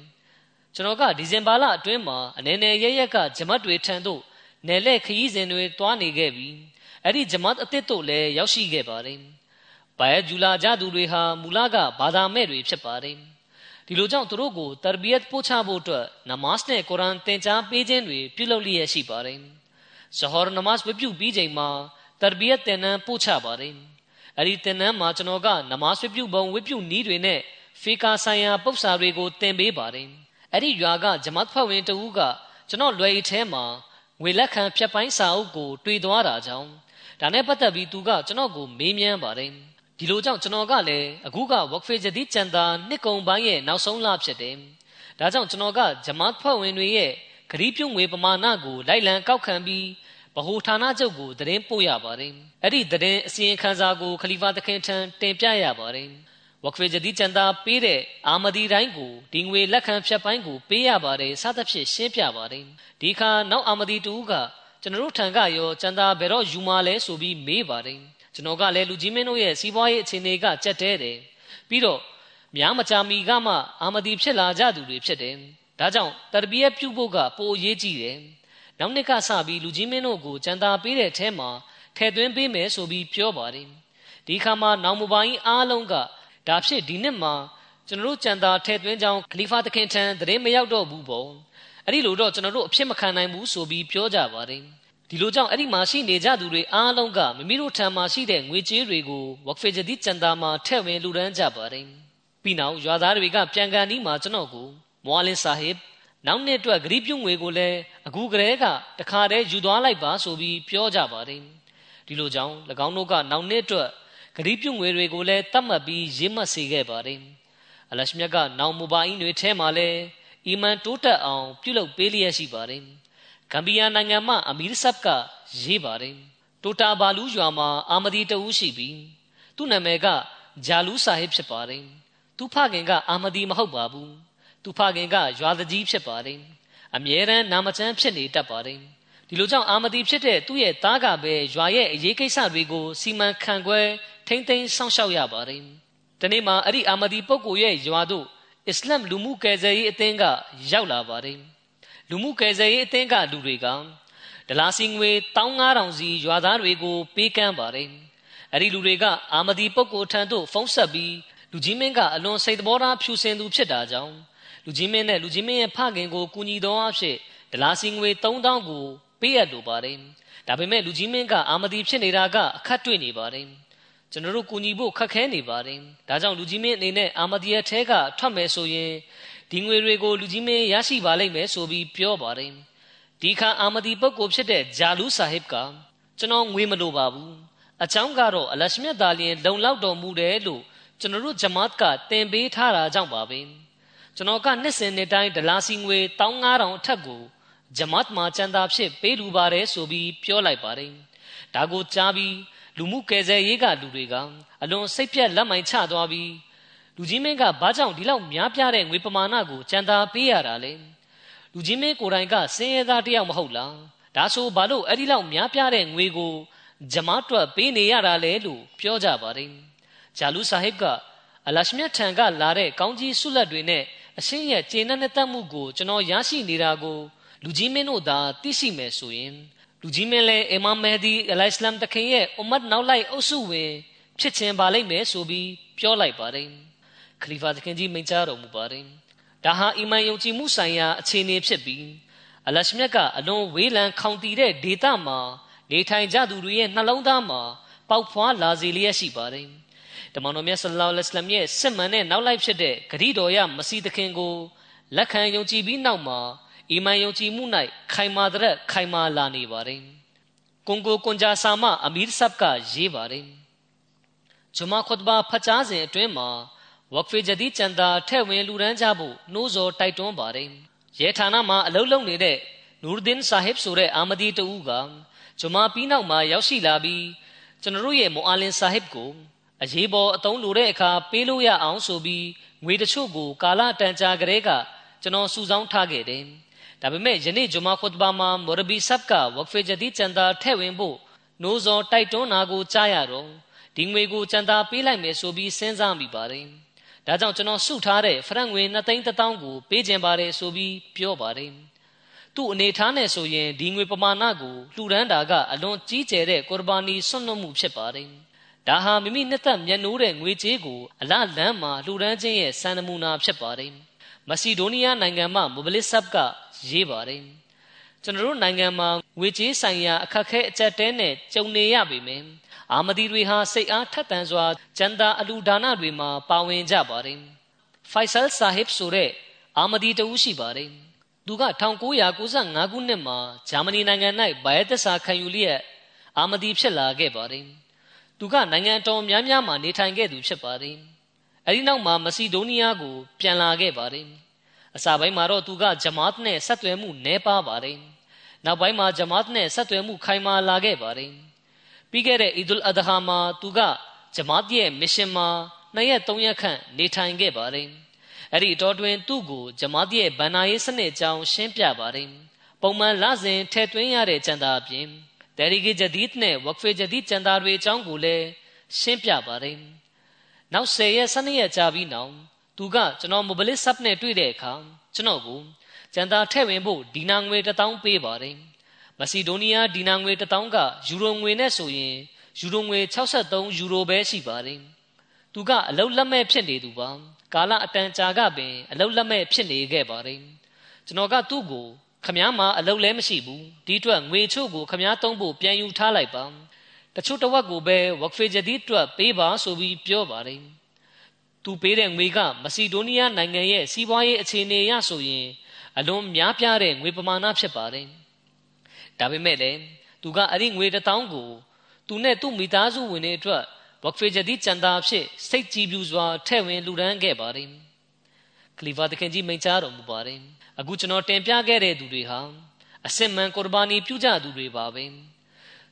ကျွန်တော်ကဒီဇင်ဘာလအတွင်းမှာအနေနဲ့ရရက်ကဂျမတ်တွေထံသို့ နယ်လက်ခရီးစဉ်တွေတွားနေခဲ့ပြီးအဲ့ဒီဂျမတ်အသစ်တို့လည်းရောက်ရှိခဲ့ပါတယ်။ဘာယဂျူလာကြသူတွေဟာမူလကဘာသာမဲ့တွေဖြစ်ပါတယ်။ဒီလိုကြောင့်သူတို့ကိုတရဘီယတ်ပို့ချဖို့အတွက်နမတ်နဲ့ကုရ်အာန်သင်ကြားပေးခြင်းတွေပြုလုပ်လျက်ရှိပါတယ်။ဇဟော်နမတ်ဝတ်ပြုပြီးချိန်မှာတရဘီယတ်သင်တန်းပို့ချပါတယ်။အဲ့ဒီသင်တန်းမှာကျွန်တော်ကနမတ်ဝတ်ပြုပုံဝတ်ပြုနည်းတွေနဲ့ဖီကာဆိုင်ရာပု္ပ္ပစာတွေကိုသင်ပေးပါတယ်။အဲ့ဒီရွာကဂျမတ်ဖတ်ဝင်တဦးကကျွန်တော်လွယ်ရီထဲမှာ ငွေလက်ခံဖြတ်ပိုင်းစာအုပ်ကိုတွေ့သွားတာကြောင့်ဒါနဲ့ပတ်သက်ပြီးသူကကျွန်တော်ကိုမေးမြန်းပါတယ်ဒီလိုကြောင့်ကျွန်တော်ကလည်းအခုက workface ဂျဒီကျန်တာနှစ်ကုံပိုင်းရဲ့နောက်ဆုံးလဖြစ်တယ်ဒါကြောင့်ကျွန်တော်ကဂျမတ်ဖွဲ့ဝင်တွေရဲ့ဂရီးပြုံငွေပမာဏကိုလိုက်လံကောက်ခံပြီးဗဟိုဌာနချုပ်ကိုသတင်းပို့ရပါတယ်အဲ့ဒီသတင်းအစီရင်ခံစာကိုခလီဖာသခင်ထံတင်ပြရပါတယ် ဝကဖေဂျဒီချန်တာပေးတဲ့အာမဒီတိုင်းကိုဒီငွေလက်ခံဖြတ်ပိုင်းကိုပေးရပါတယ်စသဖြင့်ရှင်းပြပါတယ်ဒီခါနောက်အာမဒီတူကကျွန်တော်တို့ထံကရောချန်တာဘယ်တော့ယူမလဲဆိုပြီးမေးပါတယ်ကျွန်တော်ကလည်းလူကြီးမင်းတို့ရဲ့စီးပွားရေးအခြေအနေကကြက်တဲတယ်ပြီးတော့များမကြာမီကမှအာမဒီဖြစ်လာကြသူတွေဖြစ်တယ်ဒါကြောင့်တရဘီယပြုဖို့ကပိုအရေးကြီးတယ်နောက်နှစ်ကစပြီးလူကြီးမင်းတို့ကိုကြံတာပေးတဲ့အထဲမှာထည့်သွင်းပေးမယ်ဆိုပြီးပြောပါတယ်ဒီခါမှာနောင်မပိုင်းအားလုံးက ဒါဖြစ်ဒီနှစ်မှာကျွန်တော်တို့ကြံတာထဲ့သွင်းကြောင်းခလီဖာသခင်ထံသတင်းမရောက်တော့ဘူးပေါ့အဲ့ဒီလိုတော့ကျွန်တော်တို့အဖြစ်မခံနိုင်ဘူးဆိုပြီးပြောကြပါတယ်ဒီလိုကြောင့်အဲ့ဒီမှာရှိနေကြသူတွေအားလုံးကမိမိတို့ထံမှာရှိတဲ့ငွေကြေးတွေကိုဝက်ဖေဂျဒီကြံတာမှာထည့်ဝင်လူဒန်းကြပါတယ်ပြီးနောက်ရွာသားတွေကပြန်ကန်ဒီမှာကျွန်တော်ကိုမွာလင်ဆာဟစ်နောက်နှစ်အတွက်ဂရီးပြုံးငွေကိုလည်းအခုကလေးကတခါတည်းယူသွားလိုက်ပါဆိုပြီးပြောကြပါတယ်ဒီလိုကြောင့်၎င်းတို့ကနောက်နှစ်အတွက် ဂရီးပြုငွေတွေကိုလည်းတတ်မှတ်ပြီးရေးမှတ်စေခဲ့ပါတယ်အလရှမြတ်ကနောင်မူပါအင်းတွေထဲမှာလည်းအီမန်တိုးတက်အောင်ပြုလုပ်ပေးလျက်ရှိပါတယ်ဂမ်ဘီယာနိုင်ငံမှအမီရ်ဆပ်ကရေးပါတယ်တိုတာဘာလူးရွာမှာအာမဒီတဦးရှိပြီးသူ့နာမည်ကဂျာလူးဆာဟစ်ဖြစ်ပါတယ်သူဖခင်ကအာမဒီမဟုတ်ပါဘူးသူဖခင်ကရွာတကြီးဖြစ်ပါတယ်အမြဲတမ်းနာမကျန်းဖြစ်နေတတ်ပါတယ်ဒီလိုကြောင့်အာမဒီဖြစ်တဲ့သူ့ရဲ့သားကပဲရွာရဲ့အရေးကိစ္စတွေကိုစီမံခန့်ခွဲ ထိမ့်သိမ်းစောင့်ရှောက်ရပါတယ်။ဒီနေ့မှာအဲ့ဒီအာမဒီပုဂ္ဂိုလ်ရဲ့ရွာသို့အစ္စလမ်လူမှုကယ်ဆယ်ရေးအသင်းကရောက်လာပါတယ်။လူမှုကယ်ဆယ်ရေးအသင်းကလူတွေကဒလာစီငွေ15000စီရွာသားတွေကိုပေးကမ်းပါတယ်။အဲ့ဒီလူတွေကအာမဒီပုဂ္ဂိုလ်ထံသို့ဖုန်းဆက်ပြီးလူကြီးမင်းကအလွန်စိတ်တော်သားဖြူစင်သူဖြစ်တာကြောင့်လူကြီးမင်းနဲ့လူကြီးမင်းရဲ့ဖခင်ကိုကူညီတော်အဖြစ်ဒလာစီငွေ3000ကိုပေးရလိုပါတယ်။ဒါပေမဲ့လူကြီးမင်းကအာမဒီဖြစ်နေတာကအခက်တွေ့နေပါတယ်။ ကျွန်တော်တို့ကူညီဖို့ခက်ခဲနေပါတယ်။ဒါကြောင့်လူကြီးမင်းအနေနဲ့အာမဒီယာထဲကထွက်မယ်ဆိုရင်ဒီငွေတွေကိုလူကြီးမင်းရရှိပါလိမ့်မယ်ဆိုပြီးပြောပါတယ်။ဒီခါအာမဒီပုဂ္ဂိုလ်ဖြစ်တဲ့ဂျာလူးဆာဟစ်ကကျွန်တော်ငွေမလိုပါဘူး။အချောင်းကတော့အလရှမြတ်သားလျင်လုံလောက်တော်မူတယ်လို့ကျွန်တော်တို့ဂျမတ်ကတင်ပေးထားတာကြောင့်ပါပဲ။ကျွန်တော်ကနှစ်စဉ်နှစ်တိုင်းဒလာစီငွေ15000အထက်ကိုဂျမတ်မှာကျန်တာဖြစ်ပေးလူပါတယ်ဆိုပြီးပြောလိုက်ပါတယ်။ဒါကိုကြားပြီး လူမှုကယ်ဆယ်ရေးကလူတွေကအလွန်စိတ်ပြက်လက်မိုင်ချသွားပြီးလူကြီးမင်းကဘာကြောင့်ဒီလောက်များပြားတဲ့ငွေပမာဏကိုကြံသာပေးရတာလဲလူကြီးမင်းကိုယ်တိုင်ကစင်ရသားတယောက်မဟုတ်လားဒါဆိုဘာလို့အဲ့ဒီလောက်များပြားတဲ့ငွေကိုဂျမားတွက်ပေးနေရတာလဲလို့ပြောကြပါတယ်ဂျာလူဆာဟစ်ကအလရှမြတ်ထံကလာတဲ့ကောင်းကြီးဆုလက်တွေနဲ့အရှင်းရဲ့ကျေနပ်နဲ့တတ်မှုကိုကျွန်တော်ရရှိနေတာကိုလူကြီးမင်းတို့သာသိရှိမယ်ဆိုရင် လူကြီးမင်းလည်းအီမာမ်မဟဒီအလိုင်စလမ်တခင်ရဲ့အွမ်မတ်နောက်လိုက်အုပ်စုဝင်ဖြစ်ခြင်းပါလိမ့်မယ်ဆိုပြီးပြောလိုက်ပါတယ်ခလီဖာတခင်ကြီးမိန့်ကြားတော်မူပါတယ်ဒါဟာအီမန်ယုံကြည်မှုဆိုင်ရာအခြေအနေဖြစ်ပြီးအလရှမြတ်ကအလွန်ဝေးလံခေါင်တည်တဲ့ဒေသမှာနေထိုင်ကြသူတွေရဲ့နှလုံးသားမှာပေါက်ဖွာလာစေလျက်ရှိပါတယ်တမန်တော်မြတ်ဆလ္လာလဟ်အလัยဟိဝါစလမ်ရဲ့စစ်မှန်တဲ့နောက်လိုက်ဖြစ်တဲ့ဂရီတော်ရမစီသခင်ကိုလက်ခံယုံကြည်ပြီးနောက်မှာ အီမန်ယုံကြည်မှု၌ခိုင်မာတဲ့ခိုင်မာလာနေပါတယ်ကွန်ကိုကွန်ဂျာဆာမအမီရ်ဆပ်ကရေးပါတယ်ဂျမာခွတ်ဘာဖတ်ကြားစဉ်အတွင်းမှာဝက်ဖေဂျဒီချန်တာထဲ့ဝင်လူရန်ကြဖို့နှိုးဆော်တိုက်တွန်းပါတယ်ရဲဌာနမှာအလုပ်လုပ်နေတဲ့နူရ်ဒင်ဆာဟစ်ဆိုတဲ့အာမဒီတူကဂျမာပြီးနောက်မှာရောက်ရှိလာပြီးကျွန်တော်တို့ရဲ့မိုအာလင်ဆာဟစ်ကိုအရေးပေါ်အသုံးလိုတဲ့အခါပေးလို့ရအောင်ဆိုပြီးငွေတချို့ကိုကာလတန်ကြာကလေးကကျွန်တော်စုဆောင်းထားခဲ့တယ်။ ဒါပေမဲ့ယနေ့ဂျမာခွတ်ဘာမှာမော်ရဘီဆပ်ကဝက်ဖေဂျဒီချန်တာထဲ့ဝင်ဖို့နိုးစောတိုက်တွန်းတာကိုကြားရတော့ဒီငွေကိုချန်တာပေးလိုက်မယ်ဆိုပြီးစဉ်းစားမိပါတယ်။ဒါကြောင့်ကျွန်တော်စုထားတဲ့ဖရန့်ငွေ2သိန်း1000ကိုပေးခြင်းပါတယ်ဆိုပြီးပြောပါတယ်။သူ့အနေထားနဲ့ဆိုရင်ဒီငွေပမာဏကိုလှူဒန်းတာကအလွန်ကြီးကျယ်တဲ့ကော်ဘာနီဆွတ်လွတ်မှုဖြစ်ပါတယ်။ဒါဟာမိမိနှစ်သက်မျက်နှိုးတဲ့ငွေကြေးကိုအလလန်းမှာလှူဒန်းခြင်းရဲ့စံနမူနာဖြစ်ပါတယ်။ မစီဒိုနီးယားနိုင်ငံမှမိုဘလစ်ဆပ်ကရေးပါတယ်။ကျွန်တော်တို့နိုင်ငံမှာငွေကြေးဆိုင်ရာအခက်အခဲအကျပ်တဲနဲ့ကြုံနေရပေမယ့်အာမဒီတွေဟာစိတ်အားထက်သန်စွာကျန်တာအလူဒါနတွေမှာပါဝင်ကြပါတယ်။ဖိုင်ဆယ်ဆာဟစ်ဆိုတဲ့အာမဒီတဦးရှိပါတယ်။သူက1995ခုနှစ်မှာဂျာမနီနိုင်ငံ၌ဘိုင်ယက်သစာခံယူလျက်အာမဒီဖြစ်လာခဲ့ပါတယ်။သူကနိုင်ငံတော်များများမှာနေထိုင်ခဲ့သူဖြစ်ပါတယ်။ အဲဒီနောက်မှာမစီဒိုနီးယားကို ပြန်လာခဲ့ပါတယ်။အစပိုင်းမှာတော့သူကဂျမာတ်နဲ့ဆက်သွယ်မှုနည်းပါပါတယ်။နောက်ပိုင်းမှာဂျမာတ်နဲ့ဆက်သွယ်မှုခိုင်မာလာခဲ့ပါတယ်။ပြီးခဲ့တဲ့အီဒူလ်အဒဟာမှာသူကဂျမာတ်ရဲ့မစ်ရှင်မှာနှစ်ရက်သုံးရက်ခန့်နေထိုင်ခဲ့ပါတယ်။အဲ့ဒီအတော်တွင်သူ့ကိုဂျမာတ်ရဲ့ဗန်နာရေးစနစ်အကြောင်းရှင်းပြပါတယ်။ပုံမှန်လစဉ်ထည့်သွင်းရတဲ့ကြံတာအပြင်တရီကီဂျဒီဒ်နဲ့ဝက်ဖေဂျဒီဒ်ကျန်တာတွေအကြောင်းကိုလည်းရှင်းပြပါတယ်။ နောက်10ရက်12ရက်ကြာပြီးနောက်သူကကျွန်တော်မိုဘလစ်ဆပ်နဲ့တွေ့တဲ့အခါကျွန်တော်ကိုကျန်တာထည့်ဝင်ဖို့ဒီနာငွေ1000ပေးပါတယ်။မစီဒိုနီးယားဒီနာငွေ1000ကယူရိုငွေနဲ့ဆိုရင်ယူရိုငွေ63ယူရိုပဲရှိပါတယ်။သူကအလုတ်လက်မဲ့ဖြစ်နေသူပါ။ကာလအတန်ကြာကပင်အလုတ်လက်မဲ့ဖြစ်နေခဲ့ပါတယ်။ကျွန်တော်ကသူ့ကိုခမားမှာအလုပ်လည်းမရှိဘူးဒီအတွက်ငွေချို့ကိုခမားသုံးဖို့ပြန်ယူထားလိုက်ပါ တချို့တဝက်ကိုပဲဝက်ဖေဂျဒီအတွက်ပေးပါဆိုပြီးပြောပါတယ်သူပေးတဲ့ငွေကမစီဒိုနီးယားနိုင်ငံရဲ့စီးပွားရေးအခြေအနေအရဆိုရင်အလွန်များပြားတဲ့ငွေပမာဏဖြစ်ပါတယ်ဒါပေမဲ့လည်းသူကအဲ့ဒီငွေတစ်တောင်းကိုသူနဲ့သူ့မိသားစုဝင်တွေအတွက်ဝက်ဖေဂျဒီကျန်တာဖြစ်စိတ်ကြည်ပြူစွာထဲ့ဝင်လူဒန်းခဲ့ပါတယ်ခလီဖာတခင်ကြီးမိန့်ကြားတော်မူပါတယ်အခုကျွန်တော်တင်ပြခဲ့တဲ့သူတွေဟာအစစ်မှန်ကုရဘာနီပြုကြသူတွေပါပဲ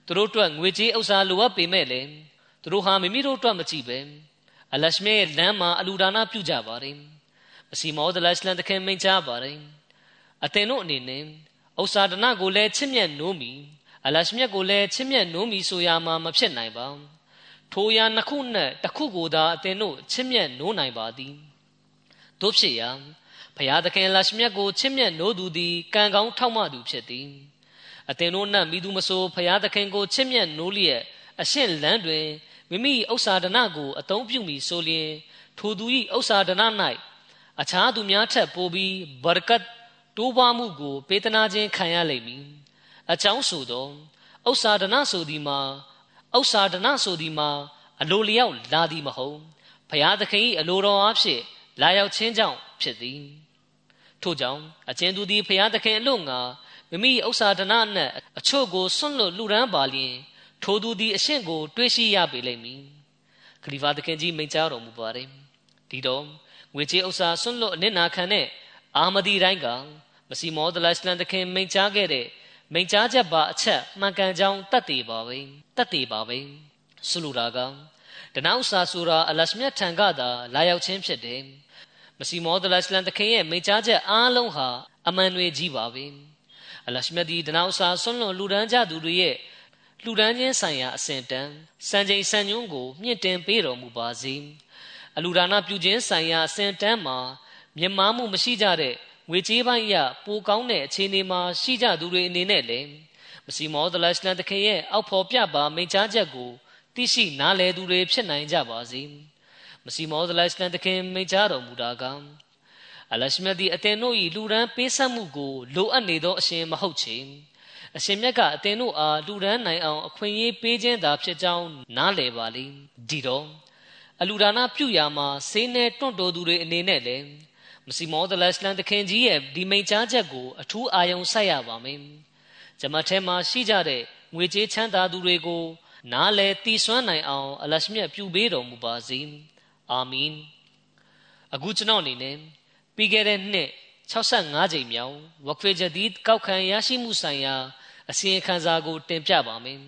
သူတို့အတွက်ငွေကြေးဥစ္စာလိုအပ်ပေမဲ့လည်းသူတို့ဟာမိမိတို့အတွက်မကြည့်ပဲအလရှမေလမ်းမှာအလူဒါနာပြုကြပါတယ်အစီမောဒလရှလန်တခင်မိန့်ကြားပါတယ်အသင်တို့အနေနဲ့ဥစ္စာဒနာကိုလည်းချစ်မြတ်နိုးမီအလရှမြတ်ကိုလည်းချစ်မြတ်နိုးမီဆိုရမှာမဖြစ်နိုင်ပါထိုရာနှစ်ခုနဲ့တစ်ခုကိုသာအသင်တို့ချစ်မြတ်နိုးနိုင်ပါသည်တို့ဖြစ်ရာဖျားသခင်လရှမြတ်ကိုချစ်မြတ်နိုးသူသည်ကံကောင်းထောက်မသူဖြစ်သည် အသင်တို့နတ်မိသူမဆိုဖျားသခင်ကိုချစ်မြတ်နိုးလျက်အရှင်းလန်းတွင်မိမိဥစ္စာဒနာကိုအသုံးပြုမိဆိုလျင်ထိုသူ၏ဥစ္စာဒနာ၌အခြားသူများထက်ပိုပြီးဘရကတ်တိုးပွားမှုကိုပေးသနာခြင်းခံရလိမ့်မည်အကြောင်းဆိုသောဥစ္စာဒနာဆိုသည်မှာဥစ္စာဒနာဆိုသည်မှာအလိုလျောက်လာသည်မဟုတ်ဖျားသခင်၏အလိုတော်အဖြစ်လာရောက်ခြင်းကြောင့်ဖြစ်သည်ထို့ကြောင့်အကျဉ်သူသည်ဖျားသခင်အလို့ငါ မိမိဥစ္စာဒနာနဲ့အချို့ကိုစွန့်လွတ်လူရန်ပါလျင်ထိုသူသည်အရှင့်ကို တွေးရှိရပေလိမ့်မည်ခလီဖာသခင်ကြီးမိန့်ကြားတော်မူပါတယ်ဒီတော့ငွေကြေးဥစ္စာစွန့်လွတ်အနစ်နာခံတဲ့အာမဒီတိုင်းကမစီမောဒလစ်လန်သခင်မိန့်ကြားခဲ့တဲ့မိန့်ကြားချက်ပါအချက်မှန်ကန်ကြောင်းတတ်တည်ပါပဲတတ်တည်ပါပဲဆုလူတာကတနောက်စာဆိုတာအလရှမြတ်ထံကသာလာရောက်ခြင်းဖြစ်တယ်မစီမောဒလစ်လန်တခင်ရဲ့မိန့်ကြားချက်အားလုံးဟာအမှန်တွေကြီးပါပဲ အလရှမြတ်ဒီတနောက်စာဆွန့်လွန်လူဒန်းကြသူတွေရဲ့လူဒန်းချင်းဆိုင်ရာအစဉ်တန်းစံချိန်စံညွှန်းကိုမြင့်တင်ပေးတော်မူပါစေအလူဒါနပြုခြင်းဆိုင်ရာအစဉ်တန်းမှာမြင်မာမှုမရှိကြတဲ့ငွေကြေးပိုင်းအရပိုကောင်းတဲ့အခြေအနေမှာရှိကြသူတွေအနေနဲ့လည်းမစီမောဒလရှလန်တခင်ရဲ့အောက်ဖော်ပြပါမိန့်ကြားချက်ကိုသိရှိနားလည်သူတွေဖြစ်နိုင်ကြပါစေ။မစီမောဇလိုင်စလန်တခင်မိန့်ကြားတော်မူတာက အလရှမြတ်ဒီအသင်တို့၏လူရန်ပေးဆက်မှုကိုလိုအပ်နေသောအရှင်မဟုတ်ချေအရှင်မြတ်ကအသင်တို့အားလူရန်နိုင်အောင်အခွင့်အရေးပေးခြင်းသာဖြစ်ကြောင်းနားလည်ပါလိဒီတော့အလူဒါနာပြုရာမှာဆေးနဲ့တွန့်တော်သူတွေအနေနဲ့လည်းမစီမောဒလစလန်တခင်ကြီးရဲ့ဒီမိန့်ကြားချက်ကိုအထူးအာရုံစိုက်ရပါမယ်။ဂျမတ်ထဲမှာရှိကြတဲ့ငွေကြေးချမ်းသာသူတွေကိုနားလေတီဆွမ်းနိုင်အောင်အလရှမြတ်ပြုပေးတော်မူပါစေအာမင်အခုကျွန်တော်အနေနဲ့ ပြီးခဲ့တဲ့နှစ်65ကြိမ်မြောက်ဝက်ဖေဂျဒီကောက်ခံရရှိမှုဆိုင်ရာအစီရင်ခံစာကို တင်ပြပါမယ်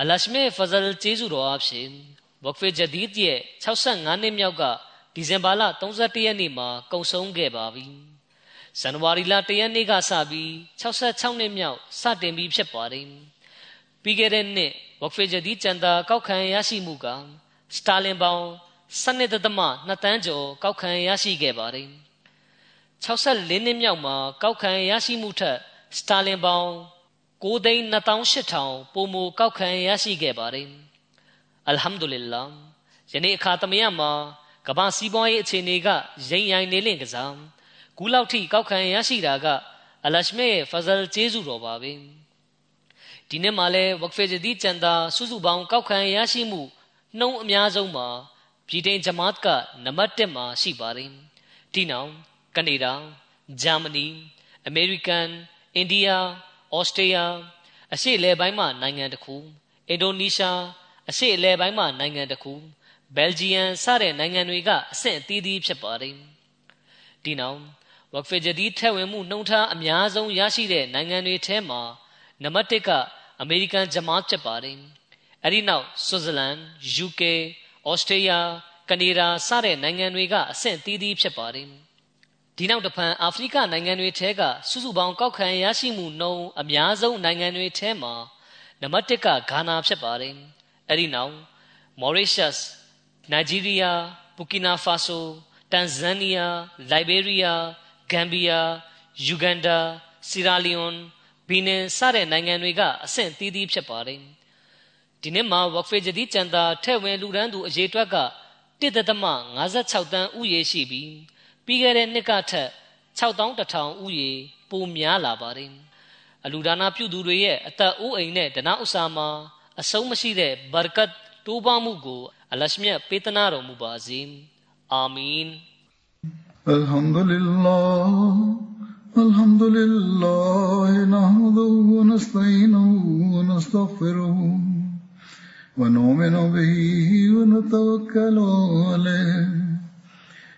အလရှမေဖဇလ်ကျေးဇူးတော်အဖြစ်ဝက်ဖေဂျဒီရဲ့65နှစ်မြောက်ကဒီဇင်ဘာလ31ရက်နေ့မှာကုန်ဆုံးခဲ့ပါပြီဇန်နဝါရီလ1ရက်နေ့ကစပြီး66နှစ်မြောက်စတင်ပြီးဖြစ်ပါတယ်ပြီးခဲ့တဲ့နှစ်ဝက်ဖေဂျဒီကျန်တာကောက်ခံရရှိမှုကစတာလင်ပေါင်12.2တန်းကျော်ကောက်ခံရရှိခဲ့ပါတယ် 64နှစ်မြောက်မှာကောက်ခံရရှိမှုထက်စတာလင်ပေါင်9သိန်း2800ပုံမူကောက်ခံရရှိခဲ့ပါတယ်အလ်ဟမ်ဒူလ illah ယနေ့အခါသမယမှာကမ္ဘာစီးပွားရေးအခြေအနေကရိမ့်ရိုင်နေလင့်ကစားကူးလောက်ထိကောက်ခံရရှိတာကအလရှမေရဲ့ဖဇလ်ကျေးဇူးတော်ပါပဲဒီနေ့မှလည်းဝက်ဖေဂျဒီကျန်တာစုစုပေါင်းကောက်ခံရရှိမှုနှုံးအများဆုံးမှာပြည်တိန်ဂျမတ်ကနံပါတ်1မှာရှိပါတယ်ဒီနောက် ကနေဒါဂျာမနီအမေရိကန်အိန္ဒိယဩစတြေးလျအရှေ့အလယ်ပိုင်းမှနိုင်ငံတစ်ခုအင်ဒိုနီးရှားအရှေ့အလယ်ပိုင်းမှနိုင်ငံတစ်ခုဘယ်လ်ဂျီယံစတဲ့နိုင်ငံတွေကအဆင့်အသီးသီးဖြစ်ပါတယ်ဒီနောက်ဝက်ဖီဂျဒီထက်ဝင်မှုနှုံထားအများဆုံးရရှိတဲ့နိုင်ငံတွေထဲမှာနံပါတ်1ကအမေရိကန်ဂျမားဖြစ်ပါတယ်အဲဒီနောက်ဆွစ်ဇာလန် UK ဩစတြေးလျကနေဒါစတဲ့နိုင်ငံတွေကအဆင့်သီးသီးဖြစ်ပါတယ် ဒီနောက်တဖန်အာဖရိကနိုင်ငံတွေထဲကစုစုပေါင်းကောက်ခံရရှိမှုနှုန်းအများဆုံးနိုင်ငံတွေထဲမှာနံပါတ်1ကဂါနာဖြစ်ပါတယ်အဲဒီနောက် Mauritius, Nigeria, Burkina Faso, Tanzania, Liberia, Gambia, Uganda, Sierra Leone, Benin စတဲ့နိုင်ငံတွေကအဆင့်သီးသီးဖြစ်ပါတယ်ဒီနှစ်မှာ Workfare ဂျဒီကျန်တာထဲ့ဝင်လူဒန်းသူအရေးအတွက်က1.56တန်းဥယေရှိပြီး ပြီးခဲ့တဲ့နှစ်ကထက်6100ဦးရေပိုများလာပါတယ်။အလူဒါနာပြုသူတွေရဲ့အသက်အိုးအိမ်နဲ့ဒနာဥစာမှာအဆုံးမရှိတဲ့ဘာရကတ်တိုးပွားမှုကိုအလရှမြတ်ပေးသနာတော်မူပါစေ။အာမင်။ Alhamdulillah Alhamdulillah nahmaduhu wa nasta'inuhu wa nastaghfiruhu wa nu'minu bihi wa natawakkalu alayhi